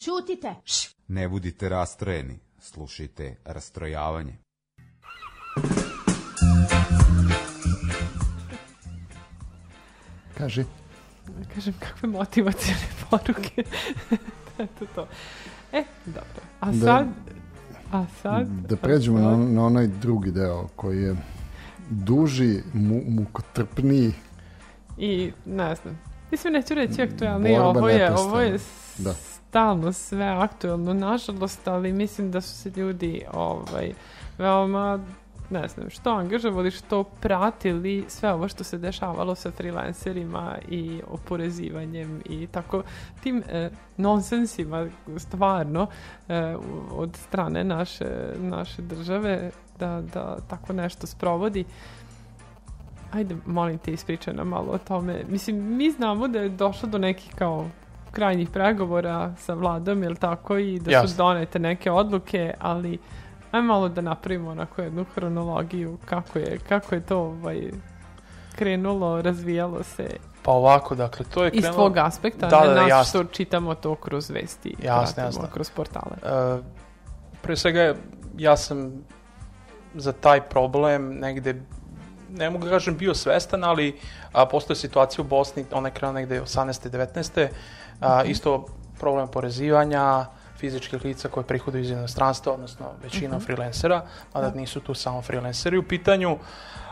Ćutite. Ne budite rastrojeni, slušajte rastrojavanje. kaži. Kažem, kakve motivacijone poruke. Eto to. E, dobro. A Da. sad... A sad... Da pređemo na, na onaj drugi deo koji je duži, mu, mukotrpniji. I, ne znam, mislim, neću reći aktualni, Borba ovo je, ovo je Da. Stalno sve aktualno, nažalost, ali mislim da su se ljudi ovaj, veoma ne znam, što angažovali, što pratili sve ovo što se dešavalo sa freelancerima i oporezivanjem i tako tim e, nonsensima stvarno e, od strane naše, naše države da, da tako nešto sprovodi. Ajde, molim te, ispričaj nam malo o tome. Mislim, mi znamo da je došlo do nekih kao krajnjih pregovora sa vladom, jel tako, i da su Jasno. donete neke odluke, ali ajmo malo da napravimo onako jednu hronologiju kako je, kako je to ovaj, krenulo, razvijalo se Pa ovako, dakle, to je iz krenulo... tvog aspekta, Da, ne da, da, nas što čitamo to kroz vesti, pratimo jasno. kroz portale. Uh, pre svega, ja sam za taj problem negde ne mogu da kažem bio svestan, ali a, postoje situacija u Bosni, ona je krenula negde 18. 19. A, isto problem porezivanja, fizičkih lica koje prihoduju iz inostranstva, odnosno većina Mhm. freelancera, mada nisu tu samo freelanceri u pitanju.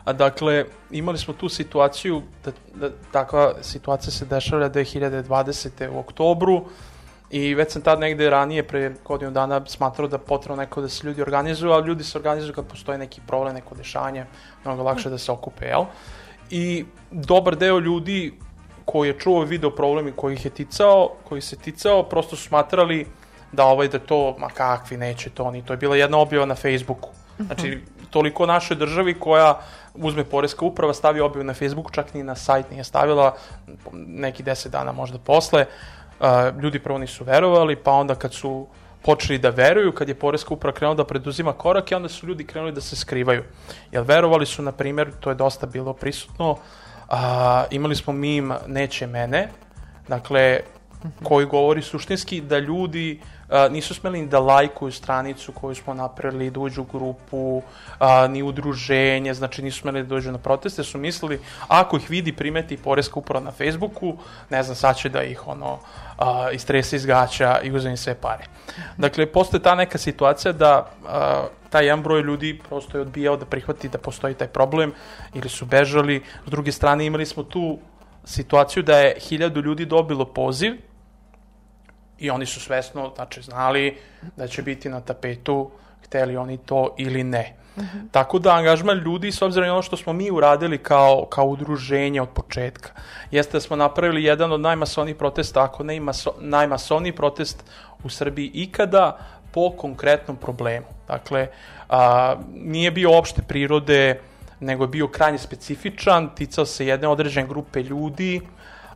A, dakle, imali smo tu situaciju, da, da takva situacija se dešava 2020. u oktobru, I već sam tad negde ranije, pre godinu dana, smatrao da potrebno neko da se ljudi organizuju, ali ljudi se organizuju kad postoji neki problem, neko dešanje, mnogo lakše da se okupe, jel? I dobar deo ljudi koji je čuo video problem i koji ih je ticao, koji se ticao, prosto su smatrali da ovaj da to, ma kakvi, neće to, ni to je bila jedna objava na Facebooku. Znači, toliko o našoj državi koja uzme Poreska uprava, stavi objavu na Facebooku, čak ni na sajt nije stavila, neki deset dana možda posle, Uh, ljudi prvo nisu verovali, pa onda kad su počeli da veruju, kad je Poreska uprava krenula da preduzima korake, onda su ljudi krenuli da se skrivaju. Jer verovali su, na primjer, to je dosta bilo prisutno, a, imali smo mim Neće mene, dakle, koji govori suštinski da ljudi nisu smeli ni da lajkuju stranicu koju smo napravili, da uđu u grupu, a, ni udruženje, znači nisu smeli da dođu na proteste, su mislili, ako ih vidi, primeti Poreska uprava na Facebooku, ne znam, sad će da ih ono, a, istrese iz gaća i uzme im sve pare. Dakle, postoje ta neka situacija da a, taj jedan broj ljudi prosto je odbijao da prihvati da postoji taj problem ili su bežali. S druge strane, imali smo tu situaciju da je hiljadu ljudi dobilo poziv i oni su svesno, znači, znali da će biti na tapetu, hteli oni to ili ne. Tako da angažman ljudi, s obzirom na ono što smo mi uradili kao, kao udruženje od početka, jeste da smo napravili jedan od najmasovnijih protesta, ako ne i maso, najmasovniji protest u Srbiji ikada, po konkretnom problemu. Dakle, a, nije bio opšte prirode, nego je bio krajnje specifičan, ticao se jedne određene grupe ljudi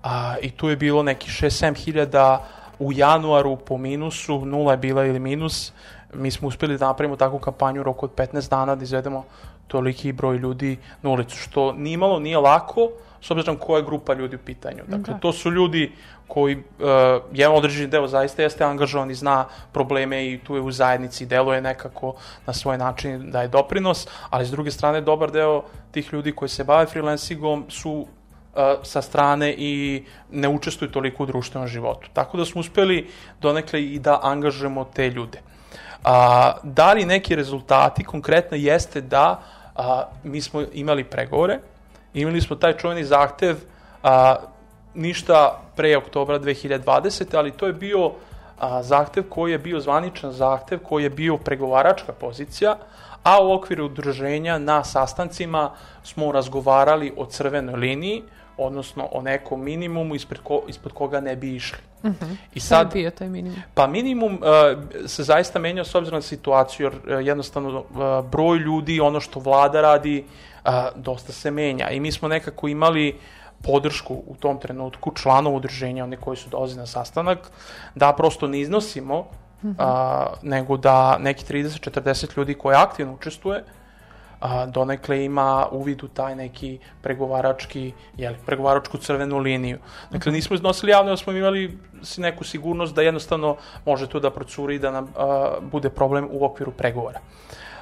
a, i tu je bilo neki 6-7 hiljada u januaru po minusu, nula je bila ili minus, mi smo uspeli da napravimo takvu kampanju u roku od 15 dana da izvedemo toliki broj ljudi na ulicu, što nimalo nije lako, s obzirom koja je grupa ljudi u pitanju. Dakle, Da. to su ljudi koji, uh, jedan određeni deo zaista jeste angažovan i zna probleme i tu je u zajednici, deluje nekako na svoj način da je doprinos, ali s druge strane dobar deo tih ljudi koji se bave freelancingom su sa strane i ne učestvuju toliko u društvenom životu. Tako da smo uspeli donekle i da angažujemo te ljude. A, da li neki rezultati konkretno jeste da a, mi smo imali pregovore, imali smo taj čuveni zahtev a, ništa pre oktobra 2020. ali to je bio a, zahtev koji je bio zvaničan zahtev, koji je bio pregovaračka pozicija, a u okviru udruženja na sastancima smo razgovarali o crvenoj liniji, odnosno o nekom minimumu ispred, ko, ispod koga ne bi išli. I Sad sad, je bio taj minimum. Pa minimum uh, se zaista menjao s obzirom na situaciju, jer uh, jednostavno uh, broj ljudi, ono što vlada radi, uh, dosta se menja. I mi smo nekako imali podršku u tom trenutku članova udruženja, one koji su dolazi na sastanak, da prosto ne iznosimo, a, nego da neki 30-40 ljudi koji aktivno učestvuje, a, donekle ima uvid u taj neki pregovarački, jeli, pregovaračku crvenu liniju. Dakle, nismo iznosili javno, ali smo imali neku sigurnost da jednostavno može to da procuri i da nam a, bude problem u okviru pregovora.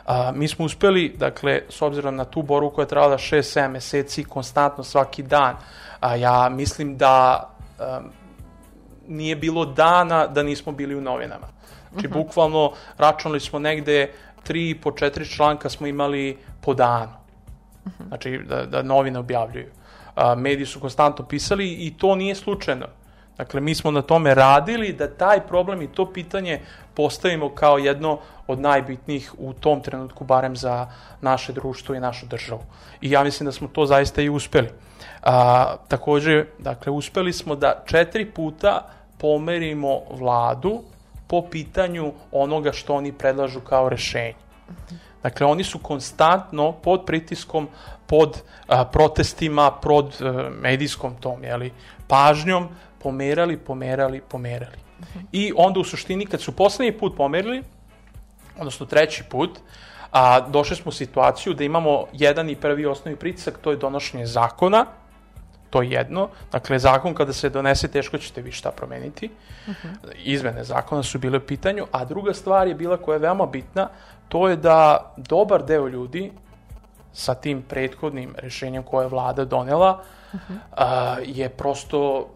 A, mi smo uspeli, dakle, s obzirom na tu boru koja je trajala 6-7 meseci, konstantno svaki dan, a ja mislim da a, nije bilo dana da nismo bili u novinama. Znači, bukvalno, računali smo negde tri po četiri članka smo imali po danu. Znači, da, da novine objavljuju. A, mediji su konstantno pisali i to nije slučajno. Dakle, mi smo na tome radili da taj problem i to pitanje postavimo kao jedno od najbitnijih u tom trenutku, barem za naše društvo i našu državu. I ja mislim da smo to zaista i uspeli. A, takođe, dakle, uspeli smo da četiri puta pomerimo vladu po pitanju onoga što oni predlažu kao rešenje. Dakle, oni su konstantno pod pritiskom, pod a, protestima, pod a, medijskom tom, jeli, pažnjom pomerali, pomerali, pomerali. I onda u suštini kad su poslednji put pomerili, odnosno treći put, a došli smo u situaciju da imamo jedan i prvi osnovni pritisak, to je donošenje zakona, to je jedno. Dakle, zakon kada se donese, teško ćete vi šta promeniti. Izmene zakona su bile u pitanju, a druga stvar je bila koja je veoma bitna, to je da dobar deo ljudi sa tim prethodnim rešenjem koje je vlada donela a, je prosto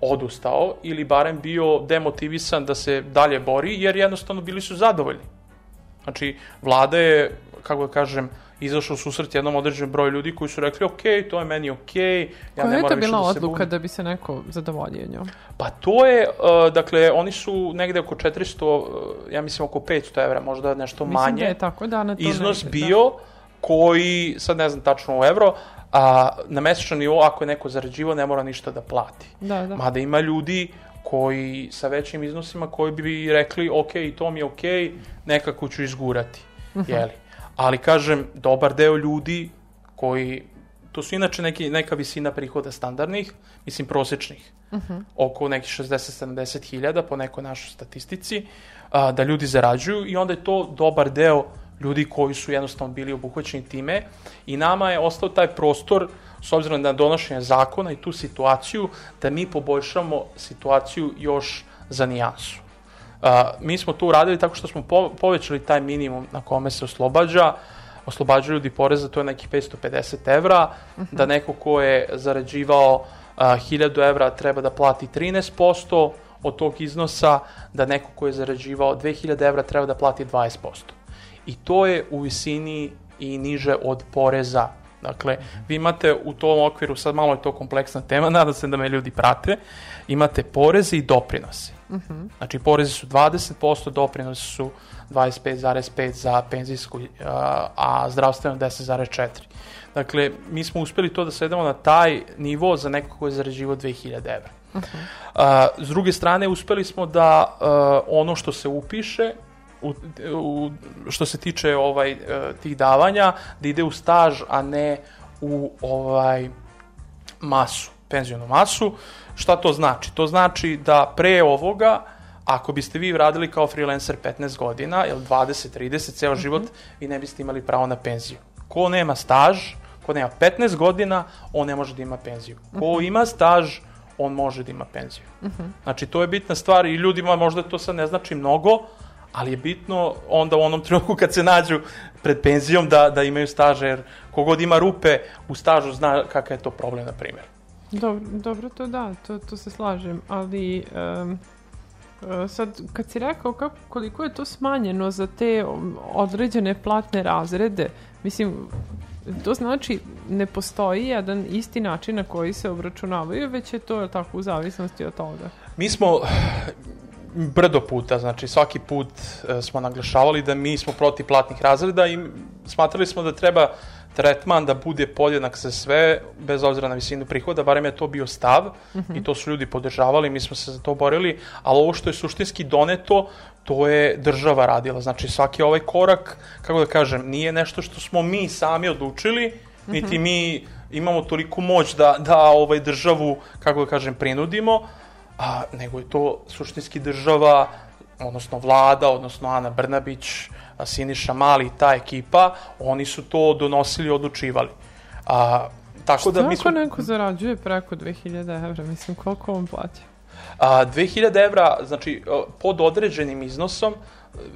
odustao ili barem bio demotivisan da se dalje bori jer jednostavno bili su zadovoljni. Znači, vlada je, kako da kažem, izašao susret jednom određenom broju ljudi koji su rekli, ok, to je meni ok, ja Koja ne je to moram više bila da se odluka bunim. da bi se neko zadovoljio njom? Pa to je, uh, dakle, oni su negde oko 400, uh, ja mislim oko 500 evra, možda nešto Mislim manje. da je tako, da, na to iznos negde, da. bio koji, sad ne znam tačno u evro, a na mesečnom nivou ako je neko zarađivao ne mora ništa da plati. Da, da. Mada ima ljudi koji sa većim iznosima koji bi rekli ok, to mi je ok, nekako ću izgurati. Mhm. Jeli? Ali kažem, dobar deo ljudi koji, to su inače neki, neka visina prihoda standardnih, mislim prosečnih, Mhm. oko nekih 60-70 hiljada po nekoj našoj statistici, a, da ljudi zarađuju i onda je to dobar deo ljudi koji su jednostavno bili obuhvaćeni time i nama je ostao taj prostor s obzirom na donošenje zakona i tu situaciju da mi poboljšamo situaciju još za nijansu. Uh, mi smo to uradili tako što smo po, povećali taj minimum na kome se oslobađa, oslobađaju ljudi poreza, to je nekih 550 evra, da neko ko je zarađivao uh, 1000 evra treba da plati 13% od tog iznosa, da neko ko je zarađivao 2000 evra treba da plati 20%. I to je u visini i niže od poreza. Dakle, vi imate u tom okviru, sad malo je to kompleksna tema, nadam se da me ljudi prate, imate poreze i doprinose. Znači, porezi su 20%, doprinosi su 25,5 za penzijsku, a, a zdravstveno 10,4. Dakle, mi smo uspeli to da sedemo na taj nivo za neko ko je zarađivo 2000 evra. A, s druge strane, uspeli smo da a, ono što se upiše, u, u, što se tiče ovaj e, tih davanja, da ide u staž, a ne u ovaj masu, penzijonu masu. Šta to znači? To znači da pre ovoga, ako biste vi radili kao freelancer 15 godina, ili 20, 30, ceo život, vi ne biste imali pravo na penziju. Ko nema staž, ko nema 15 godina, on ne može da ima penziju. Ko ima staž, on može da ima penziju. Znači, to je bitna stvar i ljudima možda to sad ne znači mnogo, ali je bitno onda u onom trenutku kad se nađu pred penzijom da, da imaju staž, jer kogod ima rupe u stažu zna kakav je to problem, na primjer. Dobro, dobro, to da, to, to se slažem, ali um, sad kad si rekao kako, koliko je to smanjeno za te um, određene platne razrede, mislim, to znači ne postoji jedan isti način na koji se obračunavaju, već je to tako u zavisnosti od toga. Mi smo brdo puta, znači svaki put e, smo naglašavali da mi smo protiv platnih razreda i smatrali smo da treba tretman da bude podjednak za sve, bez obzira na visinu prihoda, barem je to bio stav i to su ljudi podržavali, mi smo se za to borili, ali ovo što je suštinski doneto, to je država radila. Znači svaki ovaj korak, kako da kažem, nije nešto što smo mi sami odlučili, niti mi imamo toliku moć da, da ovaj državu, kako da kažem, prinudimo, a, nego je to suštinski država, odnosno vlada, odnosno Ana Brnabić, Siniša Mali i ta ekipa, oni su to donosili i odlučivali. A, tako da mi smo... neko zarađuje preko 2000 evra, mislim, koliko on plaća? A, 2000 evra, znači pod određenim iznosom,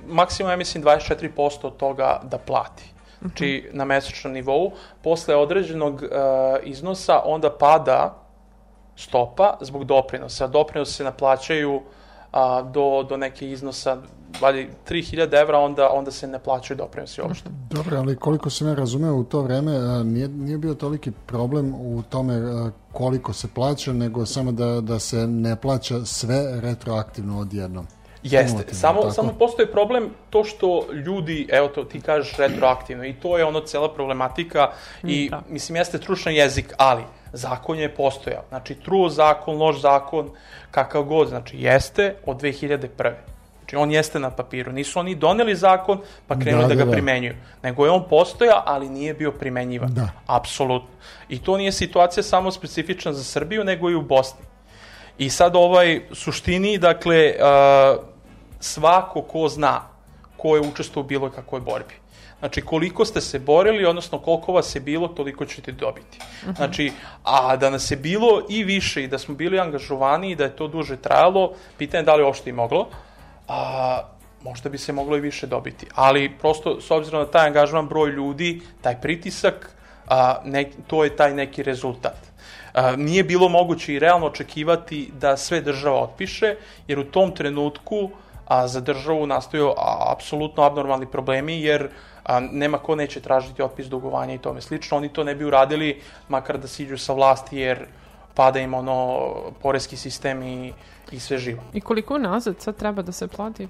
maksimum ja mislim 24% od toga da plati. Znači na mesečnom nivou. Posle određenog a, iznosa onda pada stopa zbog doprinosa. Doprinosi se naplaćaju a, do, do neke iznosa, valjda 3000 evra, onda, onda se ne plaćaju doprinosi uopšte. Dobro, ali koliko sam ja razumeo u to vreme, nije, nije bio toliki problem u tome koliko se plaća, nego samo da, da se ne plaća sve retroaktivno odjednom. Jeste, Kumulativno, samo, tako? samo postoji problem to što ljudi, evo to ti kažeš retroaktivno i to je ono cela problematika i da. mislim jeste trušan jezik, ali zakon je postojao. Znači truo zakon, loš zakon, kakav god, znači jeste od 2001. Znači on jeste na papiru. Nisu oni doneli zakon pa krenuli da, Da, da, da, ga da. primenjuju. Nego je on postojao, ali nije bio primenjivan. Da. Apsolutno. I to nije situacija samo specifična za Srbiju, nego i u Bosni. I sad ovaj suštini, dakle, svako ko zna ko je učestvovao u bilo kakvoj borbi. Znači, koliko ste se borili, odnosno koliko vas je bilo, toliko ćete dobiti. Znači, a da nas je bilo i više i da smo bili angažovani i da je to duže trajalo, pitanje je da li uopšte i moglo, a, možda bi se moglo i više dobiti. Ali, prosto, s obzirom na taj angažovan broj ljudi, taj pritisak, a, ne, to je taj neki rezultat. A, nije bilo moguće i realno očekivati da sve država otpiše, jer u tom trenutku a, za državu nastaju a, apsolutno abnormalni problemi, jer a, nema ko neće tražiti otpis dugovanja i tome slično. Oni to ne bi uradili, makar da siđu sa vlasti, jer pada im ono poreski sistem i, i sve živo. I koliko nazad sad treba da se plati?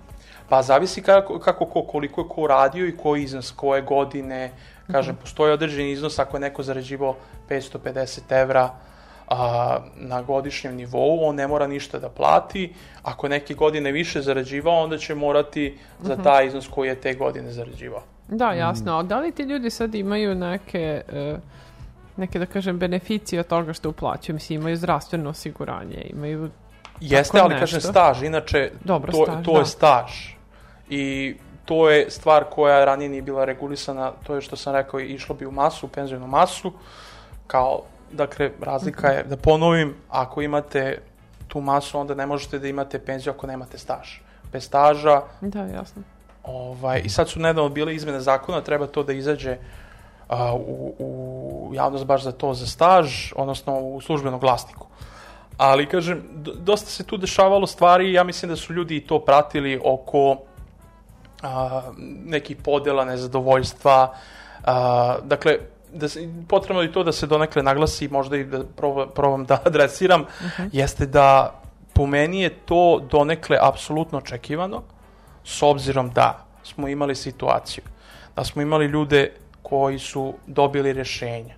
Pa zavisi kako, kako ko, koliko je ko radio i koji iznos, koje godine. Kažem, postoji određeni iznos ako je neko zarađivao 550 evra a, na godišnjem nivou, on ne mora ništa da plati. Ako je neke godine više zarađivao, onda će morati za taj iznos koji je te godine zarađivao. Da, jasno. A da li ti ljudi sad imaju neke, e, neke da kažem, beneficije od toga što uplaćuju? Mislim, imaju zdravstveno osiguranje, imaju... Jeste, ali kažem nešto. staž, inače Dobro, to, staž, to da. je staž. I to je stvar koja ranije nije bila regulisana, to je što sam rekao, išlo bi u masu, u penzijonu masu, kao, dakle, razlika je, da ponovim, ako imate tu masu, onda ne možete da imate penziju ako nemate staž. Bez staža, Da, jasno. Ovaj, I sad su nedavno bile izmene zakona, treba to da izađe a, u, u javnost baš za to, za staž, odnosno u službenom glasniku. Ali, kažem, dosta se tu dešavalo stvari ja mislim da su ljudi to pratili oko a, nekih podela, nezadovoljstva. A, dakle, da se, potrebno je to da se donekle naglasi, možda i da probam, probam da adresiram, jeste da po meni je to donekle apsolutno očekivano, s obzirom da smo imali situaciju, da smo imali ljude koji su dobili rešenja,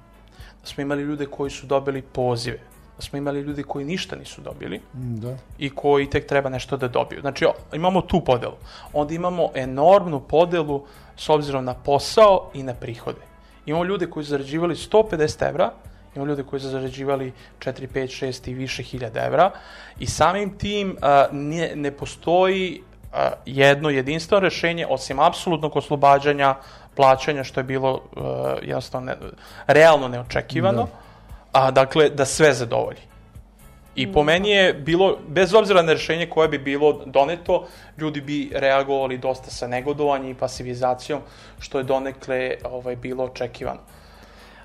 da smo imali ljude koji su dobili pozive, da smo imali ljude koji ništa nisu dobili Da. i koji tek treba nešto da dobiju. Znači, imamo tu podelu. Onda imamo enormnu podelu s obzirom na posao i na prihode. Imamo ljude koji su zarađivali 150 evra, imamo ljude koji su zarađivali 4, 5, 6 i više hiljada evra i samim tim a, ne, ne postoji a, jedno jedinstveno rešenje osim apsolutnog oslobađanja plaćanja što je bilo a, jednostavno ne, realno neočekivano, a dakle da sve zadovolji. I po meni je bilo, bez obzira na rešenje koje bi bilo doneto, ljudi bi reagovali dosta sa negodovanjem i pasivizacijom, što je donekle ovaj, bilo očekivano.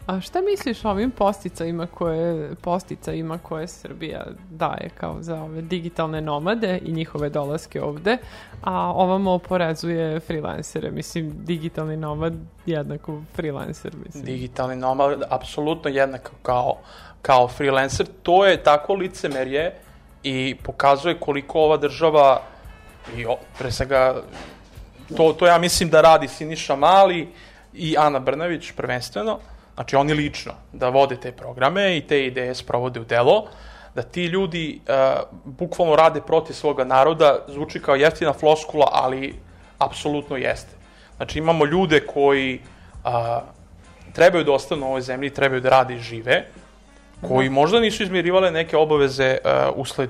A šta misliš o ovim posticajima koje, posticajima koje Srbija daje kao za ove digitalne nomade i njihove dolaske ovde, a ovamo oporezuje freelancere? Mislim, digitalni nomad jednako freelancer, mislim. Digitalni nomad, apsolutno jednako kao, kao freelancer, to je tako licemerje i pokazuje koliko ova država, i o, pre svega, to, to ja mislim da radi Siniša Mali i Ana Brnavić prvenstveno, znači oni lično, da vode te programe i te ideje sprovode u delo, da ti ljudi uh, bukvalno rade protiv svoga naroda, zvuči kao jeftina floskula, ali apsolutno jeste. Znači imamo ljude koji uh, trebaju da ostanu u ovoj zemlji, trebaju da rade i žive, koji možda nisu izmirivale neke obaveze uh, usled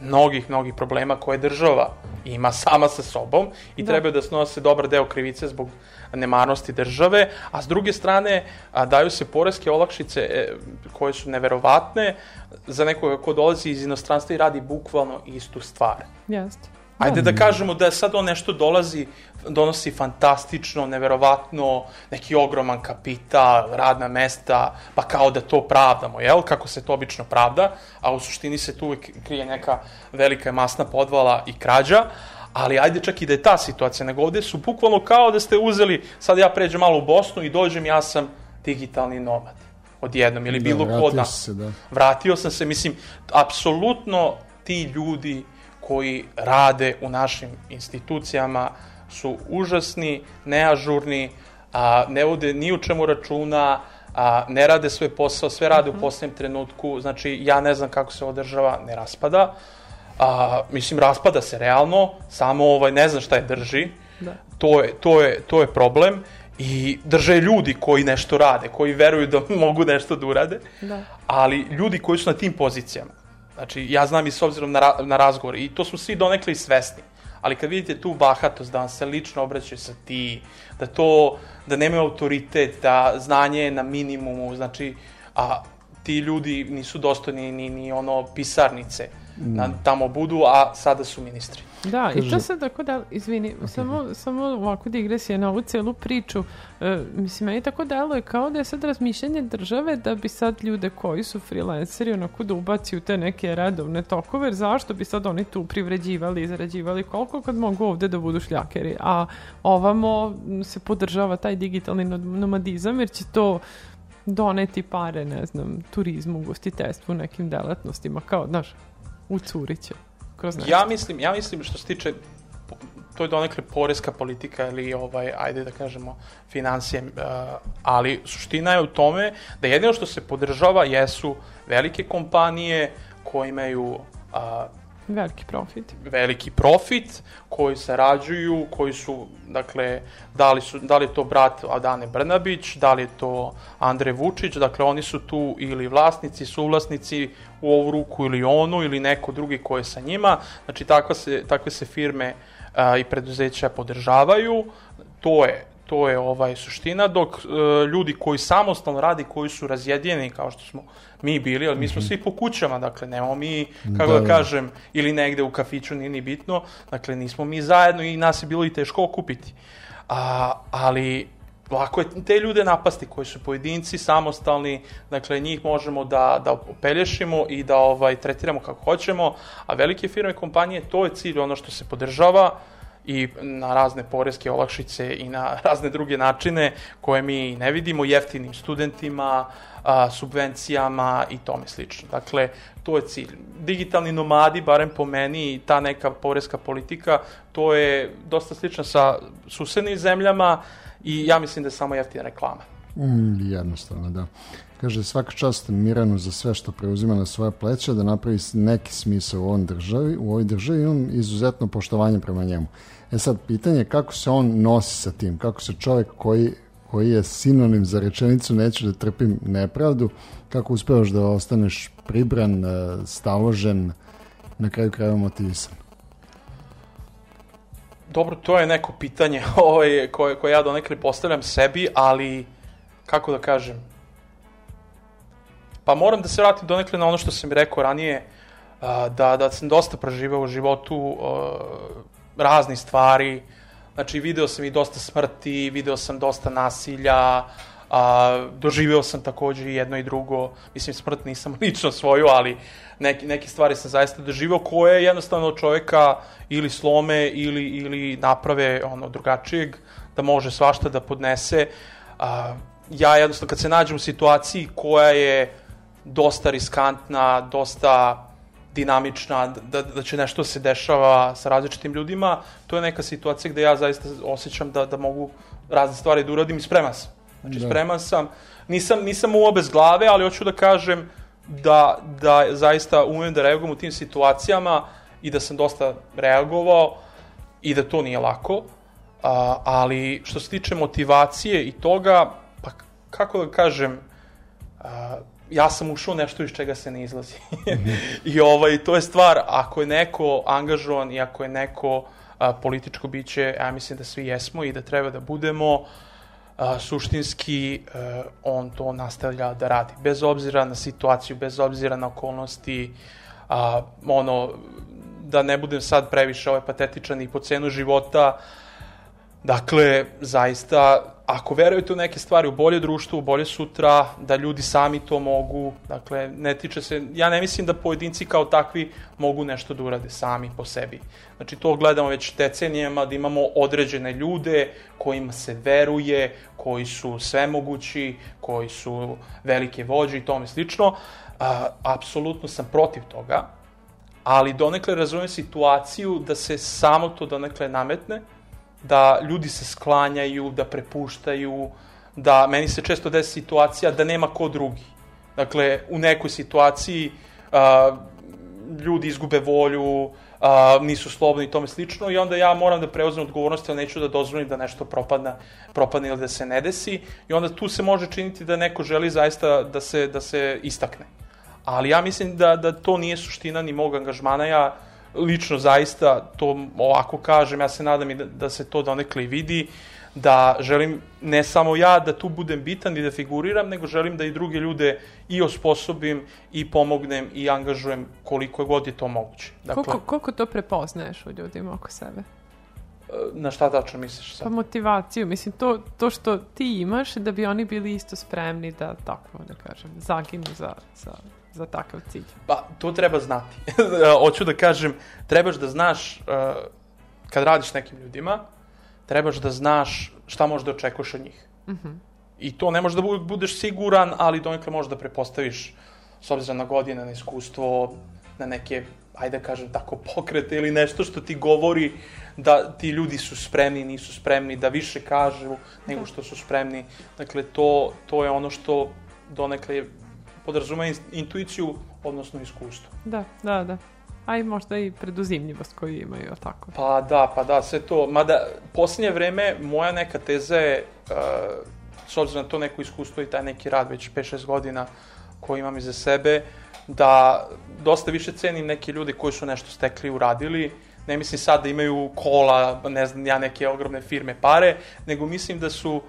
mnogih, mnogih problema koje država ima sama sa sobom i Da. trebaju da snose dobar deo krivice zbog nemarnosti države, a s druge strane a, daju se poreske olakšice e, koje su neverovatne za nekoga ko dolazi iz inostranstva i radi bukvalno istu stvar. Jeste. Ajde da kažemo da sad on nešto dolazi, donosi fantastično, neverovatno, neki ogroman kapital, radna mesta, pa kao da to pravdamo, jel? Kako se to obično pravda, a u suštini se tu uvek krije neka velika masna podvala i krađa, ali ajde čak i da je ta situacija, nego ovde su bukvalno kao da ste uzeli, sad ja pređem malo u Bosnu i dođem, ja sam digitalni nomad odjednom, ili bilo ko od vratio nas. se, da. Vratio sam se, mislim, apsolutno ti ljudi koji rade u našim institucijama su užasni, neažurni, a, ne vode ni u čemu računa, a, ne rade svoj posao, sve rade u posljednjem trenutku, znači ja ne znam kako se ova država ne raspada, a, mislim raspada se realno, samo ovaj, ne znam šta je drži, Da. to, je, to, je, to je problem i drže ljudi koji nešto rade, koji veruju da mogu nešto da urade, Da. ali ljudi koji su na tim pozicijama, Znači, ja znam i s obzirom na, ra na razgovor, i to smo svi donekli svesni. Ali kad vidite tu bahatost, da vam se lično obraćaju sa ti, da to, da nemaju autoritet, da znanje je na minimumu, znači, a ti ljudi nisu dostojni ni, ni ono pisarnice, na, tamo budu, a sada su ministri. Da, i to sad tako da, izvini, samo, samo ovako digresija na ovu celu priču. E, mislim, meni tako deluje kao da je sad razmišljanje države da bi sad ljude koji su freelanceri onako da ubaci u te neke redovne tokove, jer zašto bi sad oni tu privređivali i zarađivali koliko kad mogu ovde da budu šljakeri, a ovamo se podržava taj digitalni no- nomadizam jer će to doneti pare, ne znam, turizmu, gostiteljstvu, nekim delatnostima, kao, znaš, u Curiće. Kroz nešto. Ja mislim, ja mislim što se tiče to je donekle poreska politika ili ovaj ajde da kažemo financije, uh, ali suština je u tome da jedino što se podržava jesu velike kompanije koje imaju uh, Veliki profit. veliki profit, koji sarađuju, koji su, dakle, da li, su, da li je to brat Adane Brnabić, da li je to Andrej Vučić, dakle, oni su tu ili vlasnici, suvlasnici u ovu ruku ili onu, ili neko drugi ko je sa njima, znači, takva se, takve se firme a, i preduzeća podržavaju, to je to je ovaj suština, dok e, ljudi koji samostalno radi, koji su razjedinjeni, kao što smo mi bili, ali mi smo svi po kućama, dakle, nemamo mi, kako Da, da, da. kažem, ili negde u kafiću, nije ni bitno, dakle, nismo mi zajedno i nas je bilo i teško okupiti. A, ali lako je te ljude napasti koji su pojedinci, samostalni, dakle njih možemo da, da opelješimo i da ovaj tretiramo kako hoćemo, a velike firme, kompanije, to je cilj, ono što se podržava i na razne poreske olakšice i na razne druge načine koje mi ne vidimo, jeftinim studentima, a, subvencijama i tome slično. Dakle, to je cilj. Digitalni nomadi, barem po meni, ta neka poreska politika, to je dosta slično sa susednim zemljama i ja mislim da je samo jeftina reklama. Mm, jednostavno, da. Kaže, svaka čast Miranu za sve što preuzima na svoje pleće, da napravi neki smisao u, ovom državi, u ovoj državi, imam izuzetno poštovanje prema njemu. E sad, pitanje je kako se on nosi sa tim, kako se čovjek koji, koji je sinonim za rečenicu neću da trpim nepravdu, kako uspevaš da ostaneš pribran, e, staložen, na kraju krajeva motivisan. Dobro, to je neko pitanje ovaj, koje, koje ja donekle postavljam sebi, ali kako da kažem, pa moram da se vratim donekle na ono što sam rekao ranije, da, da sam dosta proživao u životu raznih stvari, znači video sam i dosta smrti, video sam dosta nasilja, a, doživeo sam takođe i jedno i drugo, mislim smrt nisam lično svoju, ali neki, neke stvari sam zaista doživeo koje jednostavno čoveka ili slome ili, ili naprave ono drugačijeg, da može svašta da podnese. A, ja jednostavno kad se nađem u situaciji koja je dosta riskantna, dosta dinamična, da, da će nešto se dešava sa različitim ljudima, to je neka situacija gde ja zaista osjećam da, da mogu razne stvari da uradim i spreman sam. Znači, Da. spreman sam. Nisam, nisam u obez glave, ali hoću da kažem da, da zaista umem da reagujem u tim situacijama i da sam dosta reagovao i da to nije lako. A, ali što se tiče motivacije i toga, pa kako da kažem, a, ja sam ušao nešto iz čega se ne izlazi. I ovaj, to je stvar, ako je neko angažovan i ako je neko a, političko biće, ja mislim da svi jesmo i da treba da budemo, a, suštinski e, on to nastavlja da radi. Bez obzira na situaciju, bez obzira na okolnosti, a, ono, da ne budem sad previše ovaj patetičan i po cenu života, Dakle, zaista, ako verujete u neke stvari, u bolje društvo, u bolje sutra, da ljudi sami to mogu, dakle, ne tiče se, ja ne mislim da pojedinci kao takvi mogu nešto da urade sami po sebi. Znači, to gledamo već decenijama, da imamo određene ljude kojima se veruje, koji su svemogući, koji su velike vođe i tome slično. A, apsolutno sam protiv toga, ali donekle razumem situaciju da se samo to donekle nametne, da ljudi se sklanjaju, da prepuštaju, da meni se često desi situacija da nema ko drugi. Dakle, u nekoj situaciji a, ljudi izgube volju, a, nisu slobodni i tome slično i onda ja moram da preuzmem odgovornost, ali neću da dozvolim da nešto propadne, propadne ili da se ne desi i onda tu se može činiti da neko želi zaista da se, da se istakne. Ali ja mislim da, da to nije suština ni mog angažmana. Ja lično zaista to ovako kažem, ja se nadam i da, da se to donekle i vidi, da želim ne samo ja da tu budem bitan i da figuriram, nego želim da i druge ljude i osposobim i pomognem i angažujem koliko god je to moguće. Dakle, Koliko, koliko to prepoznaješ u ljudima oko sebe? na šta tačno misliš sad? Pa motivaciju, mislim, to, to što ti imaš da bi oni bili isto spremni da, tako da kažem, zaginu za, za, za takav cilj. Pa, to treba znati. Hoću da kažem, trebaš da znaš, uh, kad radiš nekim ljudima, trebaš da znaš šta možeš da očekuješ od njih. I to ne možeš da bu- budeš siguran, ali donekle možeš da prepostaviš s obzirom na godine, na iskustvo, na neke, ajde da kažem tako, pokrete ili nešto što ti govori da ti ljudi su spremni, nisu spremni, da više kažu nego što su spremni. Dakle, to, to je ono što donekle podrazume in- intuiciju, odnosno iskustvo. Da, da, da. A i možda i preduzimljivost koju imaju, tako? Pa da, pa da, sve to. Mada, posljednje vreme, moja neka teza je, uh, s obzirom na to neko iskustvo i taj neki rad već 5-6 godina koji imam iza sebe, da dosta više cenim neke ljude koji su nešto stekli i uradili. Ne mislim sad da imaju kola, ne znam, ja neke ogromne firme pare, nego mislim da su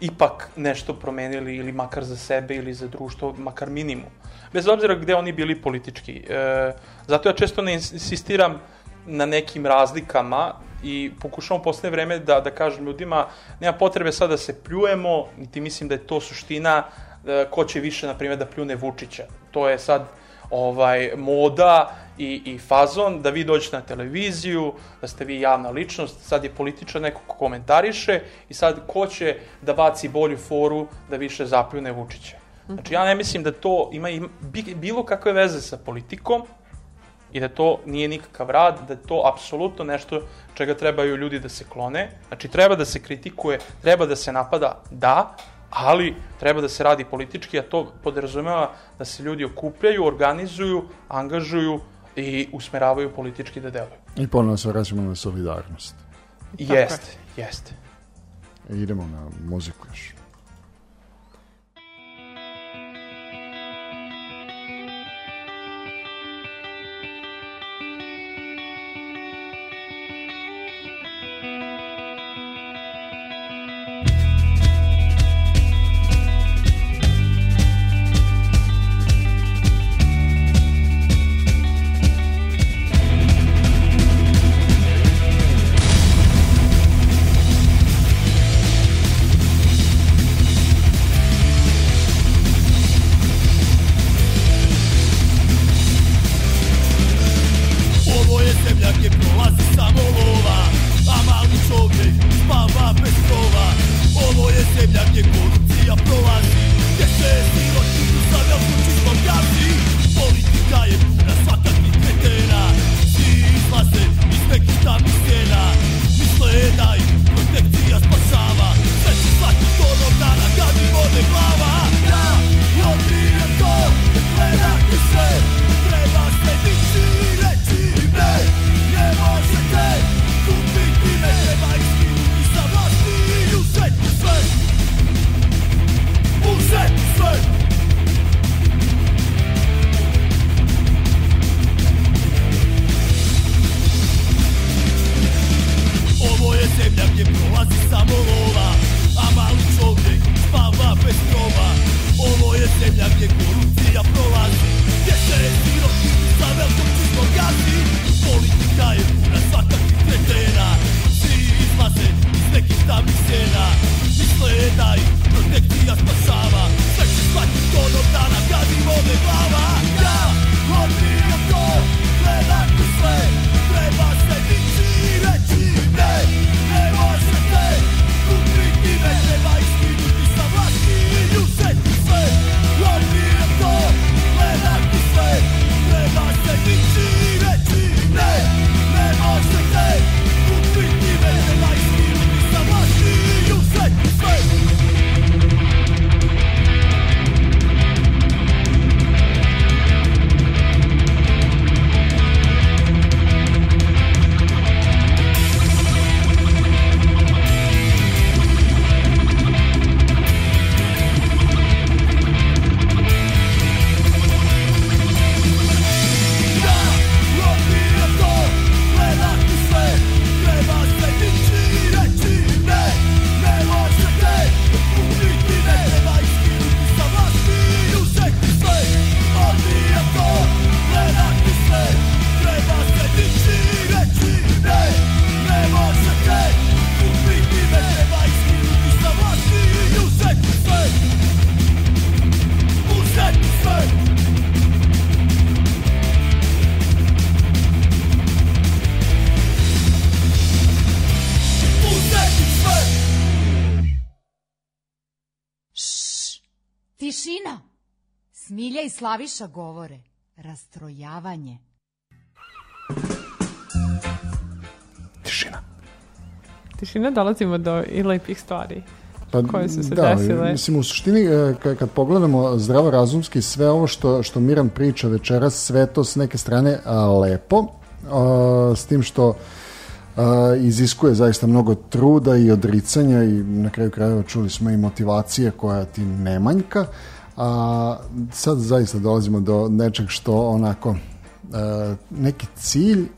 ipak nešto promenili ili makar za sebe ili za društvo, makar minimum. Bez obzira gde oni bili politički. E, zato ja često ne insistiram na nekim razlikama i pokušavam u poslednje vreme da, da kažem ljudima, nema potrebe sad da se pljujemo, niti mislim da je to suština e, ko će više, na primjer, da pljune Vučića. To je sad ovaj moda i, i fazon da vi dođete na televiziju, da ste vi javna ličnost, sad je političar neko ko komentariše i sad ko će da baci bolju foru da više zapljune Vučića. Znači ja ne mislim da to ima, ima bi- bilo kakve veze sa politikom, i da to nije nikakav rad, da to apsolutno nešto čega trebaju ljudi da se klone. Znači, treba da se kritikuje, treba da se napada, da, ali treba da se radi politički, a to podrazumeva da se ljudi okupljaju, organizuju, angažuju i usmeravaju politički da deluju. I ponovno se vraćamo na solidarnost. Jeste, jeste. Idemo na muziku još. Slaviša govore. Rastrojavanje. Tišina. Tišina dolazimo do i lepih stvari koje su se da, desile. Mislim, u suštini, e, ka- kad pogledamo zdravorazumski, sve ovo što, što Miran priča večeras, sve to s neke strane a, lepo, a, s tim što a, iziskuje zaista mnogo truda i odricanja i na kraju krajeva čuli smo i motivacije koja ti ne manjka, a sad zaista dolazimo do nečeg što onako e, neki cilj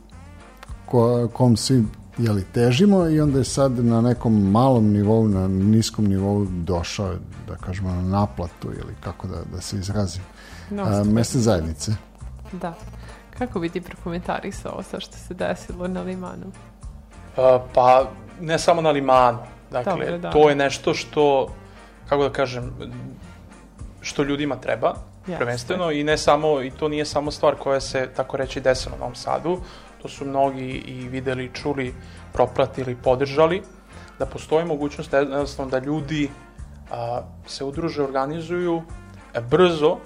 ko, kom svi jeli, težimo i onda je sad na nekom malom nivou, na niskom nivou došao, da kažemo, na naplatu ili kako da, da se izrazim, No, a, stvarno. mesne zajednice. Da. Kako bi ti prokomentarisao ovo sa što se desilo na Limanu? Uh, pa ne samo na limanu. Dakle, Dobro, da. to je nešto što, kako da kažem, što ljudima treba, Jeste. prvenstveno, i ne samo, i to nije samo stvar koja se, tako reći, desila na Novom Sadu, to su mnogi i videli, čuli, propratili, podržali, da postoji mogućnost jednostavno da ljudi a, se udruže, organizuju e, brzo,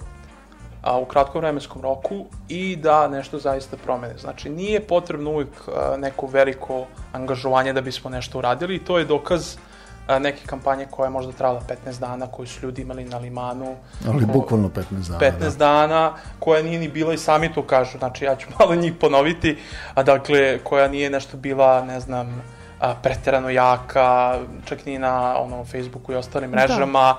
a, u kratkom vremenskom roku i da nešto zaista promene. Znači, nije potrebno uvijek a, neko veliko angažovanje da bismo nešto uradili i to je dokaz a, neke kampanje koja je možda trajala 15 dana, koju su ljudi imali na limanu. Ali Ko- bukvalno 15 dana. 15 dana, koja nije ni bila i sami to kažu, znači ja ću malo njih ponoviti, a dakle, koja nije nešto bila, ne znam, a, preterano jaka, čak ni na ono, Facebooku i ostalim Da. mrežama,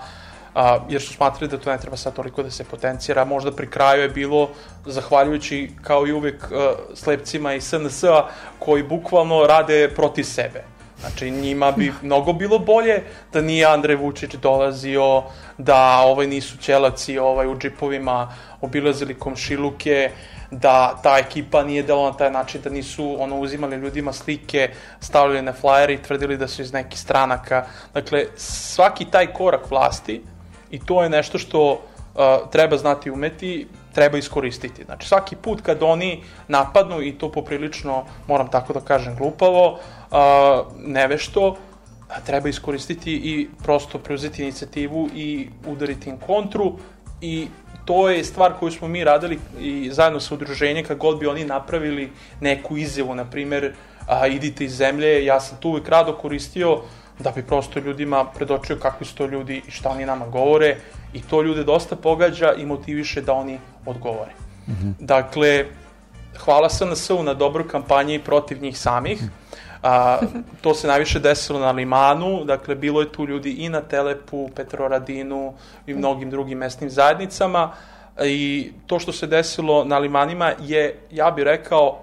a, jer su smatrali da to ne treba sad toliko da se potencira. Možda pri kraju je bilo, zahvaljujući kao i uvek a, slepcima i SNS-a, koji bukvalno rade protiv sebe. Znači, njima bi mnogo bilo bolje da nije Andrej Vučić dolazio, da ovaj nisu ćelaci ovaj, u džipovima obilazili komšiluke, da ta ekipa nije dela na taj način, da nisu ono, uzimali ljudima slike, stavljali na flajere i tvrdili da su iz nekih stranaka. Dakle, svaki taj korak vlasti, i to je nešto što uh, treba znati umeti, treba iskoristiti. Znači, svaki put kad oni napadnu, i to poprilično, moram tako da kažem, glupavo, uh, nevešto, a, treba iskoristiti i prosto preuzeti inicijativu i udariti im kontru i to je stvar koju smo mi radili i zajedno sa udruženjem kad god bi oni napravili neku izjavu, na primer a, idite iz zemlje, ja sam tu uvijek rado koristio da bi prosto ljudima predočio kakvi su to ljudi i šta oni nama govore i to ljude dosta pogađa i motiviše da oni odgovore. Dakle, hvala SNS-u na dobroj kampanji protiv njih samih. A, to se najviše desilo na Limanu, dakle bilo je tu ljudi i na Telepu, Petroradinu i mnogim drugim mesnim zajednicama. I to što se desilo na Limanima je, ja bih rekao,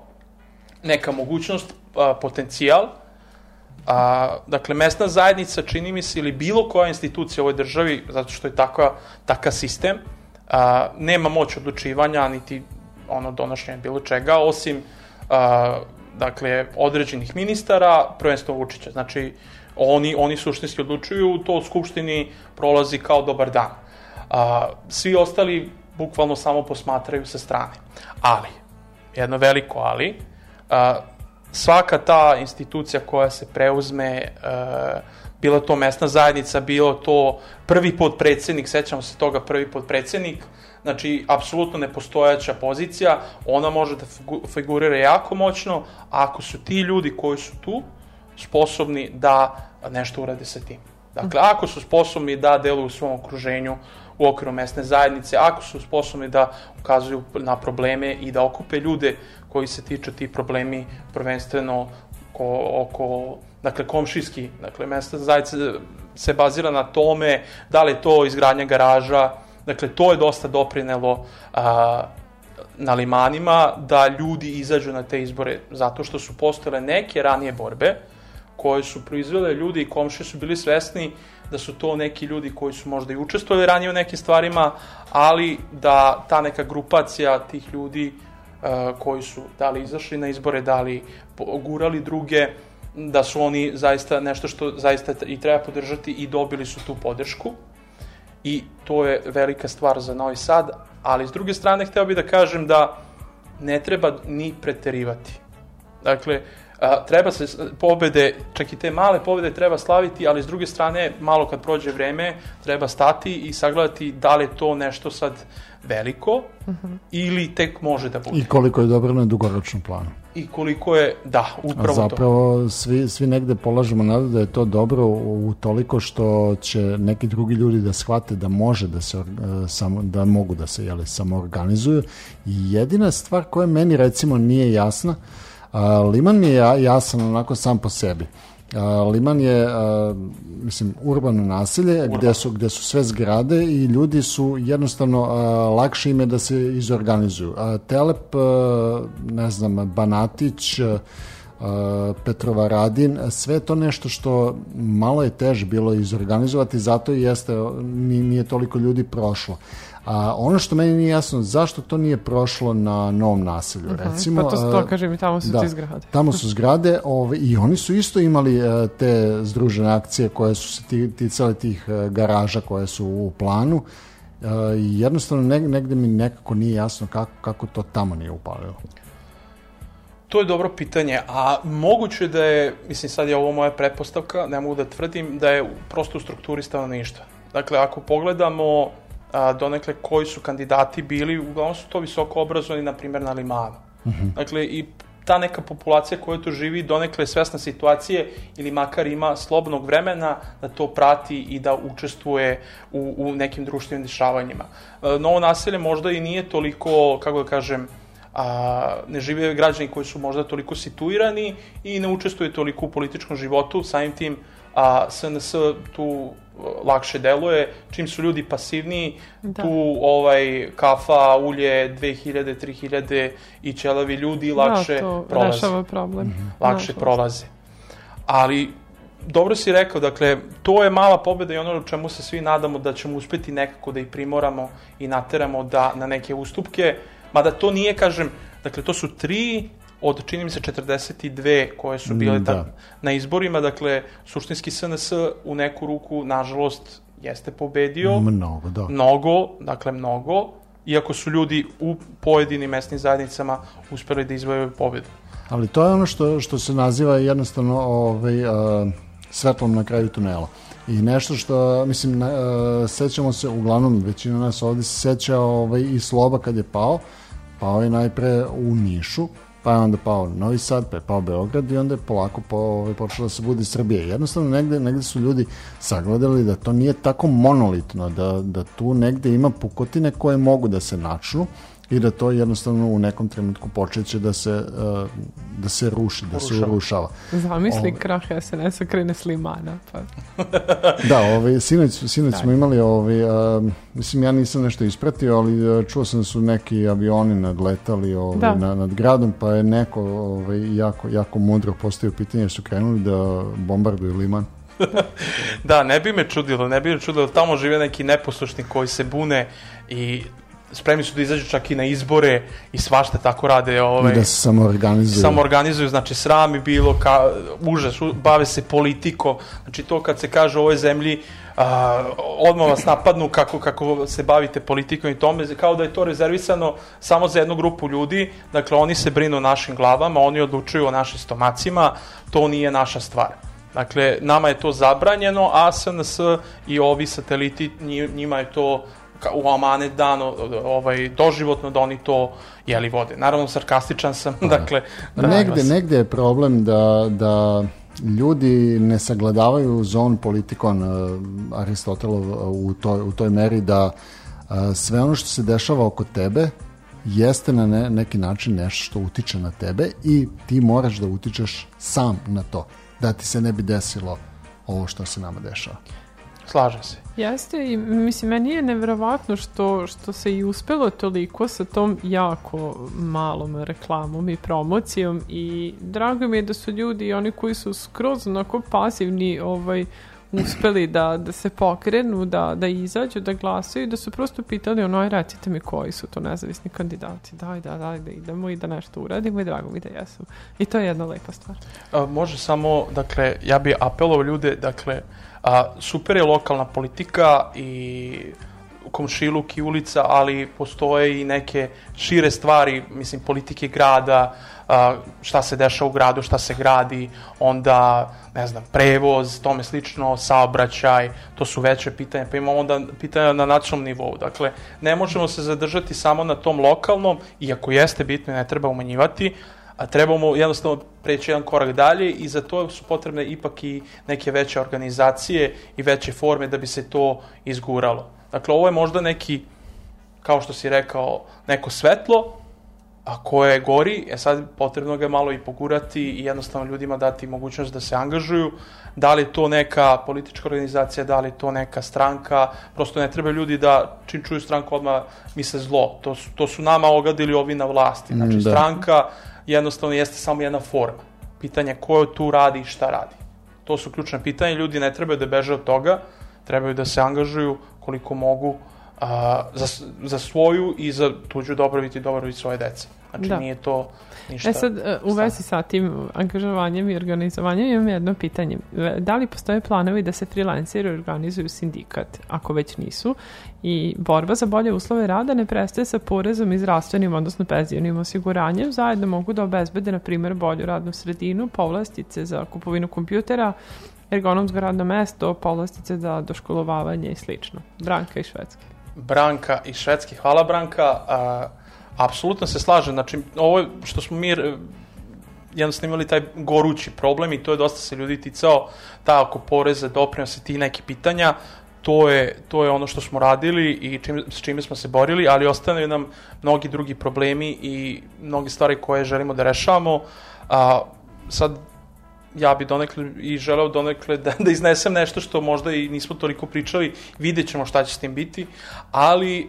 neka mogućnost, a, potencijal, A, dakle, mesna zajednica, čini mi se, ili bilo koja institucija u ovoj državi, zato što je takva, takav sistem, a, nema moć odlučivanja, niti ono donošenja bilo čega, osim dakle, određenih ministara, prvenstveno Vučića. Znači, oni, oni suštinski odlučuju, to u Skupštini prolazi kao dobar dan. A, svi ostali bukvalno samo posmatraju sa strane. Ali, jedno veliko ali, a, svaka ta institucija koja se preuzme, e, bila to mesna zajednica, bilo to prvi podpredsednik, sećamo se toga prvi podpredsednik, znači apsolutno nepostojaća pozicija, ona može da figu- figurira jako moćno, ako su ti ljudi koji su tu sposobni da nešto urade sa tim. Dakle, ako su sposobni da deluju u svom okruženju u okviru mesne zajednice, ako su sposobni da ukazuju na probleme i da okupe ljude koji se tiču ti problemi prvenstveno oko, oko dakle, komšijski, dakle, mesna zajednica se bazira na tome da li je to izgradnja garaža, dakle, to je dosta doprinelo a, na limanima da ljudi izađu na te izbore zato što su postojale neke ranije borbe koje su proizvele ljudi i komšije su bili svesni da su to neki ljudi koji su možda i učestvovali ranije u nekim stvarima, ali da ta neka grupacija tih ljudi uh, koji su da li izašli na izbore, da li gurali druge, da su oni zaista nešto što zaista i treba podržati i dobili su tu podršku i to je velika stvar za Novi Sad, ali s druge strane hteo bih da kažem da ne treba ni preterivati. Dakle, a, treba se pobede, čak i te male pobede treba slaviti, ali s druge strane, malo kad prođe vreme, treba stati i sagledati da li je to nešto sad veliko ili tek može da bude. I koliko je dobro na dugoročnom planu. I koliko je, da, upravo to. zapravo svi, svi negde polažemo nadu da je to dobro u, toliko što će neki drugi ljudi da shvate da može da se samo da mogu da se jeli, samo organizuju i jedina stvar koja meni recimo nije jasna a, Liman mi je ja- jasan onako sam po sebi Liman je mislim urbano naselje gde su gde su sve zgrade i ljudi su jednostavno lakše ime da se izorganizuju. A, Telep ne znam Banatić Petrova Radin, sve to nešto što malo je teže bilo izorganizovati, zato i jeste, ni- nije toliko ljudi prošlo. A ono što meni nije jasno, zašto to nije prošlo na novom naselju, recimo... Pa to, to a, kažem i tamo su ti zgrade. Tamo su zgrade ove, i oni su isto imali e, te združene akcije koje su se ti, ticale tih e, garaža koje su u planu E, i jednostavno neg, negde mi nekako nije jasno kako, kako to tamo nije upalilo. To je dobro pitanje, a moguće da je, mislim sad je ovo moja pretpostavka, ne mogu da tvrdim, da je prosto u strukturi stanovništva. Dakle, ako pogledamo a, donekle koji su kandidati bili, uglavnom su to visoko obrazovani, na primjer, na Limanu. Dakle, i ta neka populacija koja tu živi donekle je svesna situacije ili makar ima slobodnog vremena da to prati i da učestvuje u, u nekim društvenim dešavanjima. E, Novo naselje možda i nije toliko, kako da kažem, a, ne žive građani koji su možda toliko situirani i ne učestvuje toliko u političkom životu, samim tim a, SNS tu lakše deluje, čim su ljudi pasivniji, Da. tu ovaj, kafa, ulje, 2000, 3000 i ćelavi ljudi lakše da, to prolaze rešava problem. lakše Nažalost. prolaze. Ali, dobro si rekao, dakle, to je mala pobeda i ono čemu se svi nadamo da ćemo uspeti nekako da ih primoramo i nateramo da na neke ustupke, mada to nije, kažem, dakle, to su tri od, čini mi se, 42 koje su bile Mm, da. na izborima, dakle, suštinski SNS u neku ruku, nažalost, jeste pobedio Mnogo, da. mnogo, dakle mnogo, iako su ljudi u pojedinim mesnim zajednicama uspeli da izvojaju pobedu. Ali to je ono što, što se naziva jednostavno ovaj, a, svetlom na kraju tunela. I nešto što, mislim, na, a, sećamo se, uglavnom većina nas ovde se seća ovaj, i Sloba kad je pao, pao je najpre u Nišu, pa je onda pao Novi Sad, pa je pao Beograd i onda je polako po, ovaj, počela da se budi Srbija. Jednostavno negde, negde su ljudi sagledali da to nije tako monolitno, da, da tu negde ima pukotine koje mogu da se načnu i da to jednostavno u nekom trenutku počeće da se, uh, da se ruši, da se Urušava. Zamisli Ovaj. krah SNS-a krene s limana. Pa. Da, ovaj, sinoć, sinoć smo imali, ovaj, uh, mislim ja nisam nešto ispratio, ali uh, čuo sam da su neki avioni nadletali ovaj, Da. na, nad gradom, pa je neko ovaj, jako, jako mudro postavio pitanje su krenuli da bombarduju Liman. Da, ne bi me čudilo, ne bi me čudilo, tamo žive neki neposlušni koji se bune i spremni su da izađu čak i na izbore i svašta tako rade. Ovaj, I da se samo organizuju. samo organizuju, znači sram i bilo, ka, užas, bave se politiko, znači to kad se kaže u ovoj zemlji, a, odmah vas napadnu kako, kako se bavite politikom i tome, kao da je to rezervisano samo za jednu grupu ljudi, dakle oni se brinu o našim glavama, oni odlučuju o našim stomacima, to nije naša stvar. Dakle, nama je to zabranjeno, a SNS i ovi sateliti, nji- njima je to u amanet dano, ovaj, doživotno da oni to jeli vode. Naravno, sarkastičan sam, dakle... da negde, vas- negde je problem da, da ljudi ne sagledavaju zon politikon uh, Aristotelov uh, u toj, u toj meri da uh, sve ono što se dešava oko tebe jeste na ne, neki način nešto što utiče na tebe i ti moraš da utičeš sam na to, da ti se ne bi desilo ovo što se nama dešava. Slažem se. Jeste i mislim, meni je nevjerovatno što, što se i uspelo toliko sa tom jako malom reklamom i promocijom i drago mi je da su ljudi i oni koji su skroz onako pasivni ovaj, uspeli da, da se pokrenu, da, da izađu, da glasaju, da su prosto pitali ono, aj recite mi koji su to nezavisni kandidati, daj, da, daj, da idemo i da nešto uradimo i drago mi da jesu. I to je jedna lepa stvar. A, može samo, dakle, ja bih apelovao ljude, dakle, a, super je lokalna politika i komšiluk i ulica, ali postoje i neke šire stvari, mislim, politike grada, šta se dešava u gradu, šta se gradi, onda, ne znam, prevoz, tome slično, saobraćaj, to su veće pitanja, pa imamo onda pitanja na nacionalnom nivou. Dakle, ne možemo se zadržati samo na tom lokalnom, iako jeste bitno i ne treba umanjivati, a trebamo jednostavno preći jedan korak dalje i za to su potrebne ipak i neke veće organizacije i veće forme da bi se to izguralo. Dakle, ovo je možda neki, kao što si rekao, neko svetlo, a koje gori, e sad potrebno ga malo i pogurati i jednostavno ljudima dati mogućnost da se angažuju. Da li je to neka politička organizacija, da li je to neka stranka, prosto ne treba ljudi da čim čuju stranku odmah misle zlo. To su, to su nama ogadili ovi na vlasti. Znači, Mm, da. stranka jednostavno jeste samo jedna forma. Pitanje ko tu radi i šta radi. To su ključne pitanja, ljudi ne trebaju da beže od toga, trebaju da se angažuju koliko mogu a, za, za svoju i za tuđu dobrobit i dobrobit svoje dece. Znači Da. nije to ništa. E sad, e, u vezi sa tim angažovanjem i organizovanjem imam jedno pitanje. Da li postoje planovi da se freelanceri organizuju sindikat, ako već nisu, i borba za bolje uslove rada ne prestaje sa porezom i zdravstvenim, odnosno penzijnim osiguranjem, zajedno mogu da obezbede, na primjer, bolju radnu sredinu, povlastice za kupovinu kompjutera, ergonomsko radno mesto, povlastice za doškolovavanje i slično. Branka i Švedske. Branka i Švedski. Hvala Branka. A, apsolutno se slažem. Znači, ovo što smo mi e, jednostavno imali taj gorući problem i to je dosta se ljudi ticao, ta oko poreze, doprinose, ti neki pitanja, to je, to je ono što smo radili i čim, s čime smo se borili, ali ostane nam mnogi drugi problemi i mnogi stvari koje želimo da rešavamo. A, sad, ja bi donekle i želeo donekle da, da iznesem nešto što možda i nismo toliko pričali, vidjet ćemo šta će s tim biti, ali e,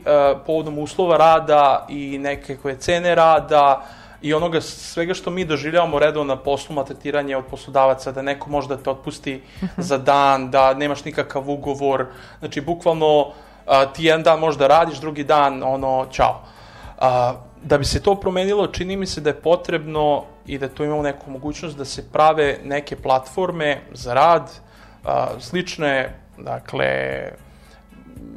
povodom uslova rada i nekakve cene rada i onoga svega što mi doživljavamo redovno na poslu, maltretiranje od poslodavaca, da neko može da te otpusti za dan, da nemaš nikakav ugovor, znači bukvalno a, ti jedan dan možda radiš, drugi dan ono, čao. A, da bi se to promenilo, čini mi se da je potrebno i da tu imamo neku mogućnost da se prave neke platforme za rad, a, slične, dakle,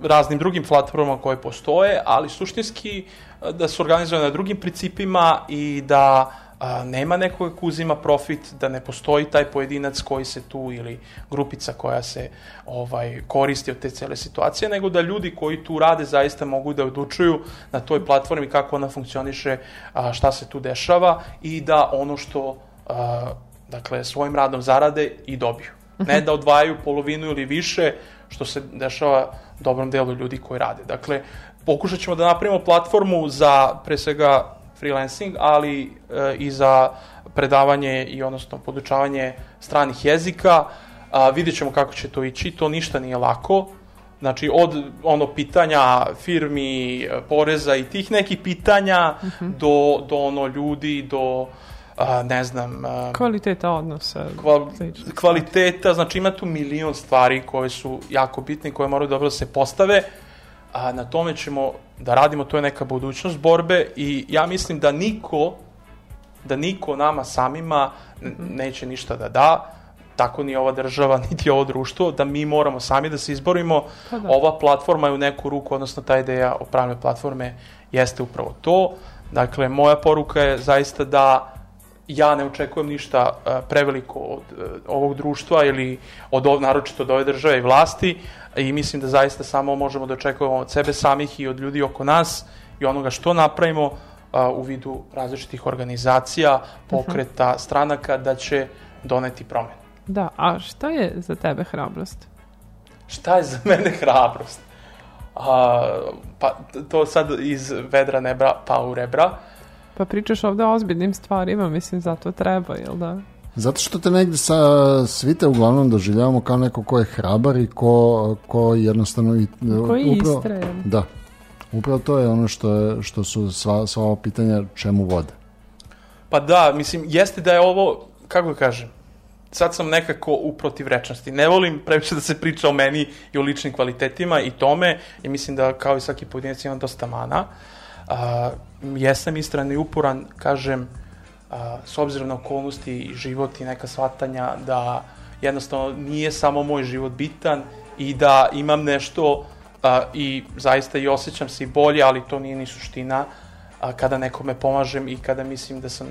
raznim drugim platformama koje postoje, ali suštinski da se organizuje na drugim principima i da a, nema nekoga ko uzima profit, da ne postoji taj pojedinac koji se tu ili grupica koja se ovaj koristi od te cele situacije, nego da ljudi koji tu rade zaista mogu da odlučuju na toj platformi kako ona funkcioniše, a, šta se tu dešava i da ono što a, dakle svojim radom zarade i dobiju. Ne da odvajaju polovinu ili više, što se dešava dobrom delu ljudi koji rade. Dakle, pokušat ćemo da napravimo platformu za, pre svega, freelancing, ali e, i za predavanje i odnosno podučavanje stranih jezika. A, vidjet ćemo kako će to ići, to ništa nije lako. Znači, od ono pitanja firmi, poreza i tih nekih pitanja do, do ono ljudi, do a, ne znam, a, Kvaliteta odnosa. kval, kvaliteta, znači ima tu milion stvari koje su jako bitne i koje moraju dobro da se postave, a na tome ćemo da radimo, to je neka budućnost borbe i ja mislim da niko, da niko nama samima n- neće ništa da da, tako ni ova država, niti ovo društvo, da mi moramo sami da se izborimo. Pa da. Ova platforma je u neku ruku, odnosno ta ideja o pravnoj platforme jeste upravo to. Dakle, moja poruka je zaista da ja ne očekujem ništa uh, preveliko od uh, ovog društva ili od naročito od ove države i vlasti i mislim da zaista samo možemo da očekujemo od sebe samih i od ljudi oko nas i onoga što napravimo uh, u vidu različitih organizacija, pokreta, stranaka da će doneti promene. Da, a šta je za tebe hrabrost? Šta je za mene hrabrost? A, pa to sad iz vedra nebra pa u rebra. Pa pričaš ovde o ozbiljnim stvarima, mislim, zato treba, jel da? Zato što te negde sa, svi te uglavnom doživljavamo kao neko ko je hrabar i ko, ko jednostavno... i- Koji upravo- istrajan. Da. Upravo to je ono što, je, što su sva, sva ova pitanja čemu vode. Pa da, mislim, jeste da je ovo, kako da kažem, sad sam nekako u protivrečnosti. Ne volim previše da se priča o meni i o ličnim kvalitetima i tome, i mislim da kao i svaki pojedinac imam dosta mana. A, jesam istran i uporan, kažem, a, s obzirom na okolnosti i život i neka shvatanja da jednostavno nije samo moj život bitan i da imam nešto a, i zaista i osjećam se i bolje, ali to nije ni suština a, kada nekome pomažem i kada mislim da sam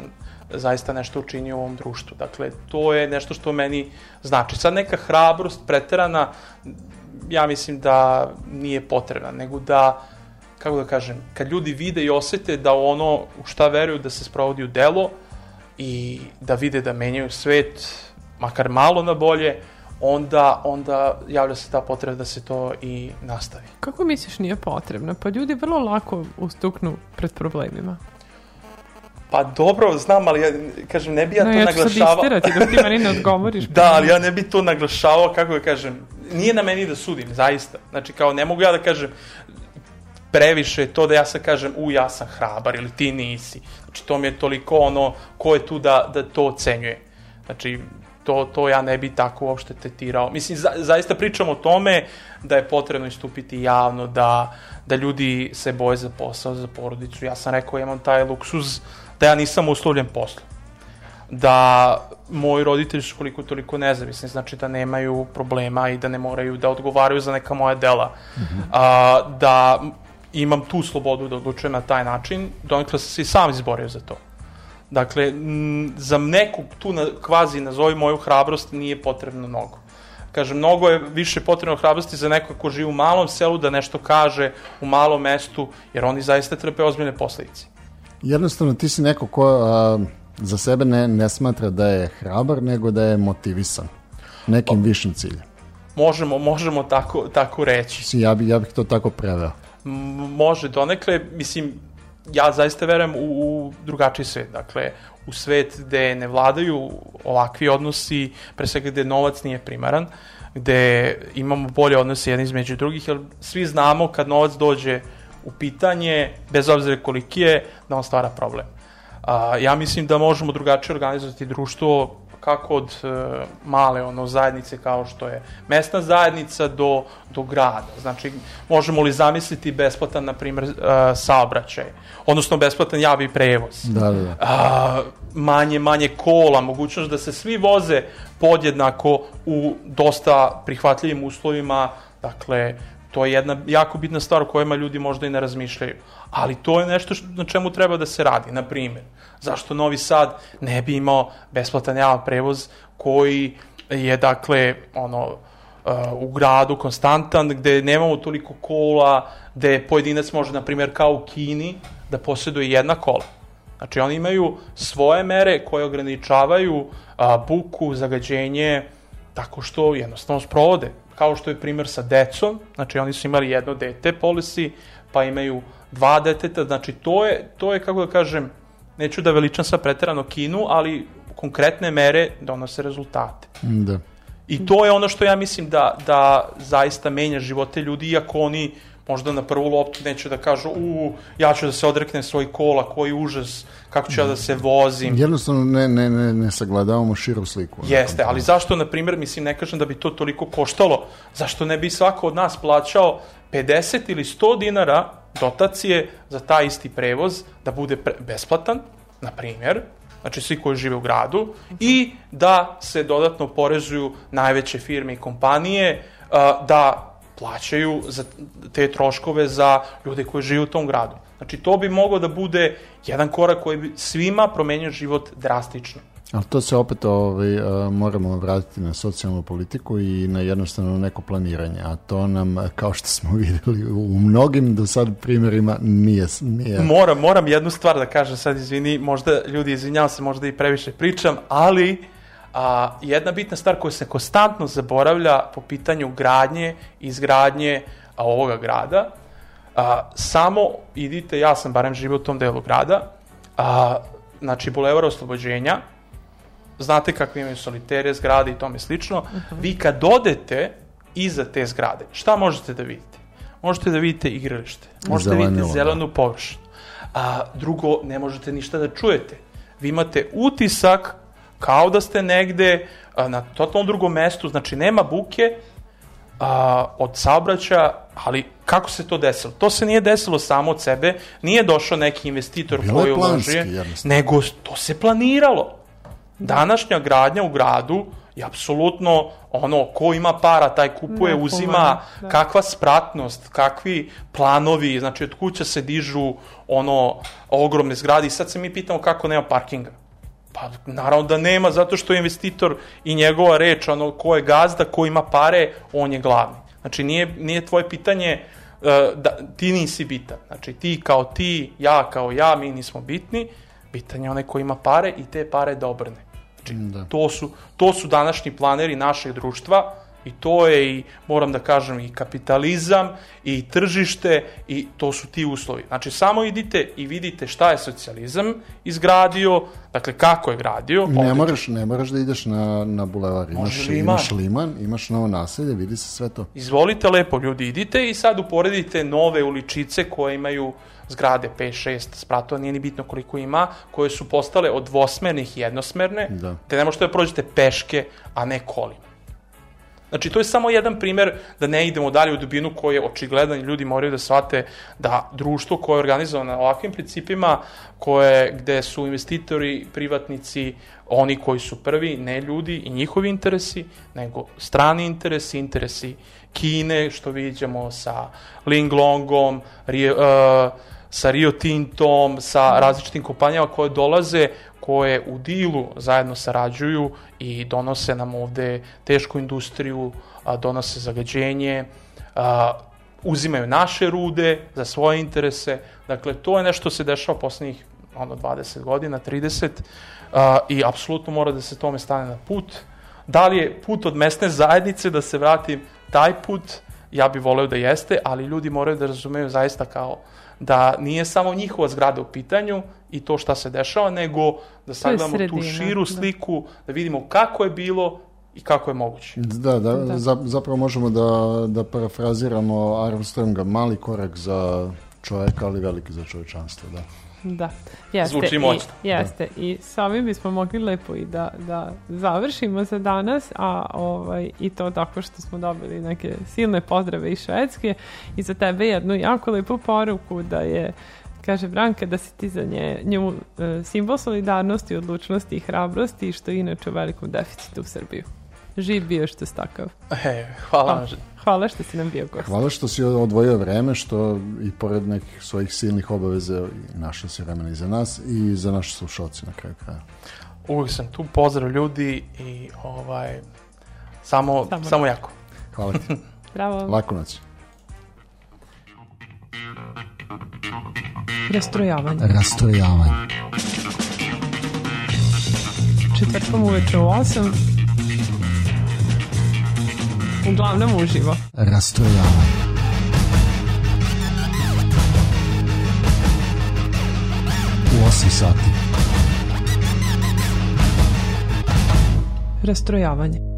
zaista nešto učinio u ovom društvu. Dakle, to je nešto što meni znači. Sad neka hrabrost preterana, ja mislim da nije potrebna, nego da, kako da kažem, kad ljudi vide i osete da ono u šta veruju da se sprovodi u delo i da vide da menjaju svet, makar malo na bolje, onda, onda javlja se ta potreba da se to i nastavi. Kako misliš nije potrebno? Pa ljudi vrlo lako ustuknu pred problemima. Pa dobro, znam, ali ja, kažem, ne bi ja no, to ja ću sad naglašavao. istirati da ti meni ne odgovoriš. da, ali ja ne bi to naglašavao, kako da kažem, nije na meni da sudim, zaista. Znači, kao, ne mogu ja da kažem, previše to da ja sad kažem, u, ja sam hrabar ili ti nisi. Znači, to mi je toliko ono, ko je tu da, da to ocenjuje. Znači, to, to ja ne bi tako uopšte tetirao. Mislim, za, zaista pričam o tome da je potrebno istupiti javno, da, da ljudi se boje za posao, za porodicu. Ja sam rekao, ja imam taj luksuz da ja nisam uslovljen poslom. Da moji roditelji su koliko toliko nezavisni, znači da nemaju problema i da ne moraju da odgovaraju za neka moja dela. Mm -hmm. A, da imam tu slobodu da odlučujem na taj način, donekle sam se i sam izborio za to. Dakle, m, za neku tu na, kvazi nazovi moju hrabrost nije potrebno mnogo. Kažem, mnogo je više potrebno hrabrosti za neko ko živi u malom selu da nešto kaže u malom mestu, jer oni zaista trpe ozbiljne posledice. Jednostavno, ti si neko ko a, za sebe ne, ne smatra da je hrabar, nego da je motivisan nekim višim ciljem. Možemo, možemo tako, tako reći. Ja, bi, ja bih to tako preveo. Može donekle, mislim, ja zaista verujem u, u drugačiji svet. Dakle, u svet gde ne vladaju ovakvi odnosi, pre svega gde novac nije primaran, gde imamo bolje odnose jedni između drugih, jer svi znamo kad novac dođe u pitanje, bez obzira koliki je, da on stvara problem. A, ja mislim da možemo drugačije organizovati društvo kako od e, male ono zajednice kao što je mesna zajednica do, do grada. Znači, možemo li zamisliti besplatan, na primjer, e, saobraćaj, odnosno besplatan javni prevoz. Da, da, da. A, manje, manje kola, mogućnost da se svi voze podjednako u dosta prihvatljivim uslovima, dakle, to je jedna jako bitna stvar o kojima ljudi možda i ne razmišljaju. Ali to je nešto što, na čemu treba da se radi, na primjer. Zašto Novi Sad ne bi imao besplatan javan prevoz koji je, dakle, ono, uh, u gradu konstantan, gde nemamo toliko kola, gde pojedinac može, na primjer, kao u Kini, da posjeduje jedna kola. Znači, oni imaju svoje mere koje ograničavaju a, buku, zagađenje, tako što jednostavno sprovode. Kao što je primjer sa decom, znači oni su imali jedno dete polisi, pa imaju dva deteta, znači to je, to je kako da kažem, neću da veličam sa preterano kinu, ali konkretne mere donose rezultate. Da. I to je ono što ja mislim da, da zaista menja živote ljudi, iako oni možda na prvu loptu neće da kažu u, ja ću da se odreknem svoj kola, koji užas, kako ću ja da se vozim. Jednostavno ne, ne, ne, ne sagledavamo širu sliku. Jeste, ali zašto, na primjer, mislim, ne kažem da bi to toliko koštalo, zašto ne bi svako od nas plaćao 50 ili 100 dinara dotacije za taj isti prevoz, da bude pre besplatan, na primjer, znači svi koji žive u gradu, i da se dodatno porezuju najveće firme i kompanije, da plaćaju za te troškove za ljude koji žive u tom gradu. Znači, to bi moglo da bude jedan korak koji bi svima promenio život drastično. Ali to se opet ovaj, moramo vratiti na socijalnu politiku i na jednostavno neko planiranje, a to nam, kao što smo videli u mnogim do sad primjerima, nije... nije... Moram, moram jednu stvar da kažem sad, izvini, možda ljudi, izvinjavam se, možda i previše pričam, ali a, jedna bitna stvar koja se konstantno zaboravlja po pitanju gradnje izgradnje a, ovoga grada, a, samo idite, ja sam barem živio u tom delu grada, a, znači Bulevar oslobođenja, znate kakve imaju solitere, zgrade i tome slično, uh -huh. vi kad odete iza te zgrade, šta možete da vidite? Možete da vidite igralište, možete da vidite zelenu površinu. A drugo, ne možete ništa da čujete. Vi imate utisak kao da ste negde a, na totalno drugom mestu, znači nema buke a, od saobraćaja, ali kako se to desilo? To se nije desilo samo od sebe, nije došao neki investitor Bilo koji uložuje, nego to se planiralo. Današnja gradnja u gradu I apsolutno, ono, ko ima para, taj kupuje, Ne, uzima, pomalo, da. kakva spratnost, kakvi planovi, znači od kuća se dižu ono ogromne zgrade i sad se mi pitamo kako nema parkinga. Pa naravno da nema, zato što je investitor i njegova reč, ono ko je gazda, ko ima pare, on je glavni. Znači nije, nije tvoje pitanje e, da ti nisi bitan. Znači ti kao ti, ja kao ja, mi nismo bitni, bitan je onaj ko ima pare i te pare da obrne. Znači, Da. to, su, to su današnji planeri našeg društva i to je i, moram da kažem, i kapitalizam i tržište i to su ti uslovi. Znači, samo idite i vidite šta je socijalizam izgradio, dakle, kako je gradio. Ne moraš, ne moraš da ideš na, na bulevar. Imaš, Može liman. imaš liman, imaš novo naselje, vidi se sve to. Izvolite lepo, ljudi, idite i sad uporedite nove uličice koje imaju zgrade 5, 6 spratova, nije ni bitno koliko ima, koje su postale od dvosmernih i jednosmerne, Da. te ne možete da prođete peške, a ne kolima. Znači, to je samo jedan primer da ne idemo dalje u dubinu koji je očigledan i ljudi moraju da shvate da društvo koje je organizovano na ovakvim principima, koje, gde su investitori, privatnici, oni koji su prvi, ne ljudi i njihovi interesi, nego strani interesi, interesi Kine, što vidimo sa Ling Longom, Rio, uh, sa Rio Tintom, sa različitim kompanijama koje dolaze, koje u dilu zajedno sarađuju i donose nam ovde tešku industriju, donose zagađenje, uzimaju naše rude za svoje interese. Dakle, to je nešto što se dešava poslednjih ono, 20 godina, 30, a, i apsolutno mora da se tome stane na put. Da li je put od mesne zajednice da se vratim taj put, ja bih voleo da jeste, ali ljudi moraju da razumeju zaista kao da nije samo njihova zgrada u pitanju i to šta se dešava, nego da sagledamo tu sredina, širu da. sliku, da vidimo kako je bilo i kako je moguće. Da, da, Za, zapravo možemo da, da parafraziramo Armstronga, mali korak za čoveka, ali veliki za čovečanstvo, da. Da, jeste. Zvuči i, moćno. Jeste. I s ovim bismo mogli lepo i da, da završimo za danas, a ovaj, i to tako što smo dobili neke silne pozdrave iz Švedske i za tebe jednu jako lepu poruku da je kaže Branka da si ti za nje, nju e, simbol solidarnosti, odlučnosti i hrabrosti što je inače u velikom deficitu u Srbiju. Živ bio što si takav. E, hvala vam. Hvala što si nam bio gost. Hvala što si odvojio vreme, što i pored nekih svojih silnih obaveza našao si vremena i za nas i za naše slušalce na kraju kraja. Uvijek sam tu, pozdrav ljudi i ovaj, samo, Samo- samo, jako. Hvala ti. Bravo. Laku noć. Rastrojavanje. Rastrojavanje. Četvrtkom uveče u 8. Uglavnom uživo. Rastrojavanje. U 8 sati. Rastrojavanje.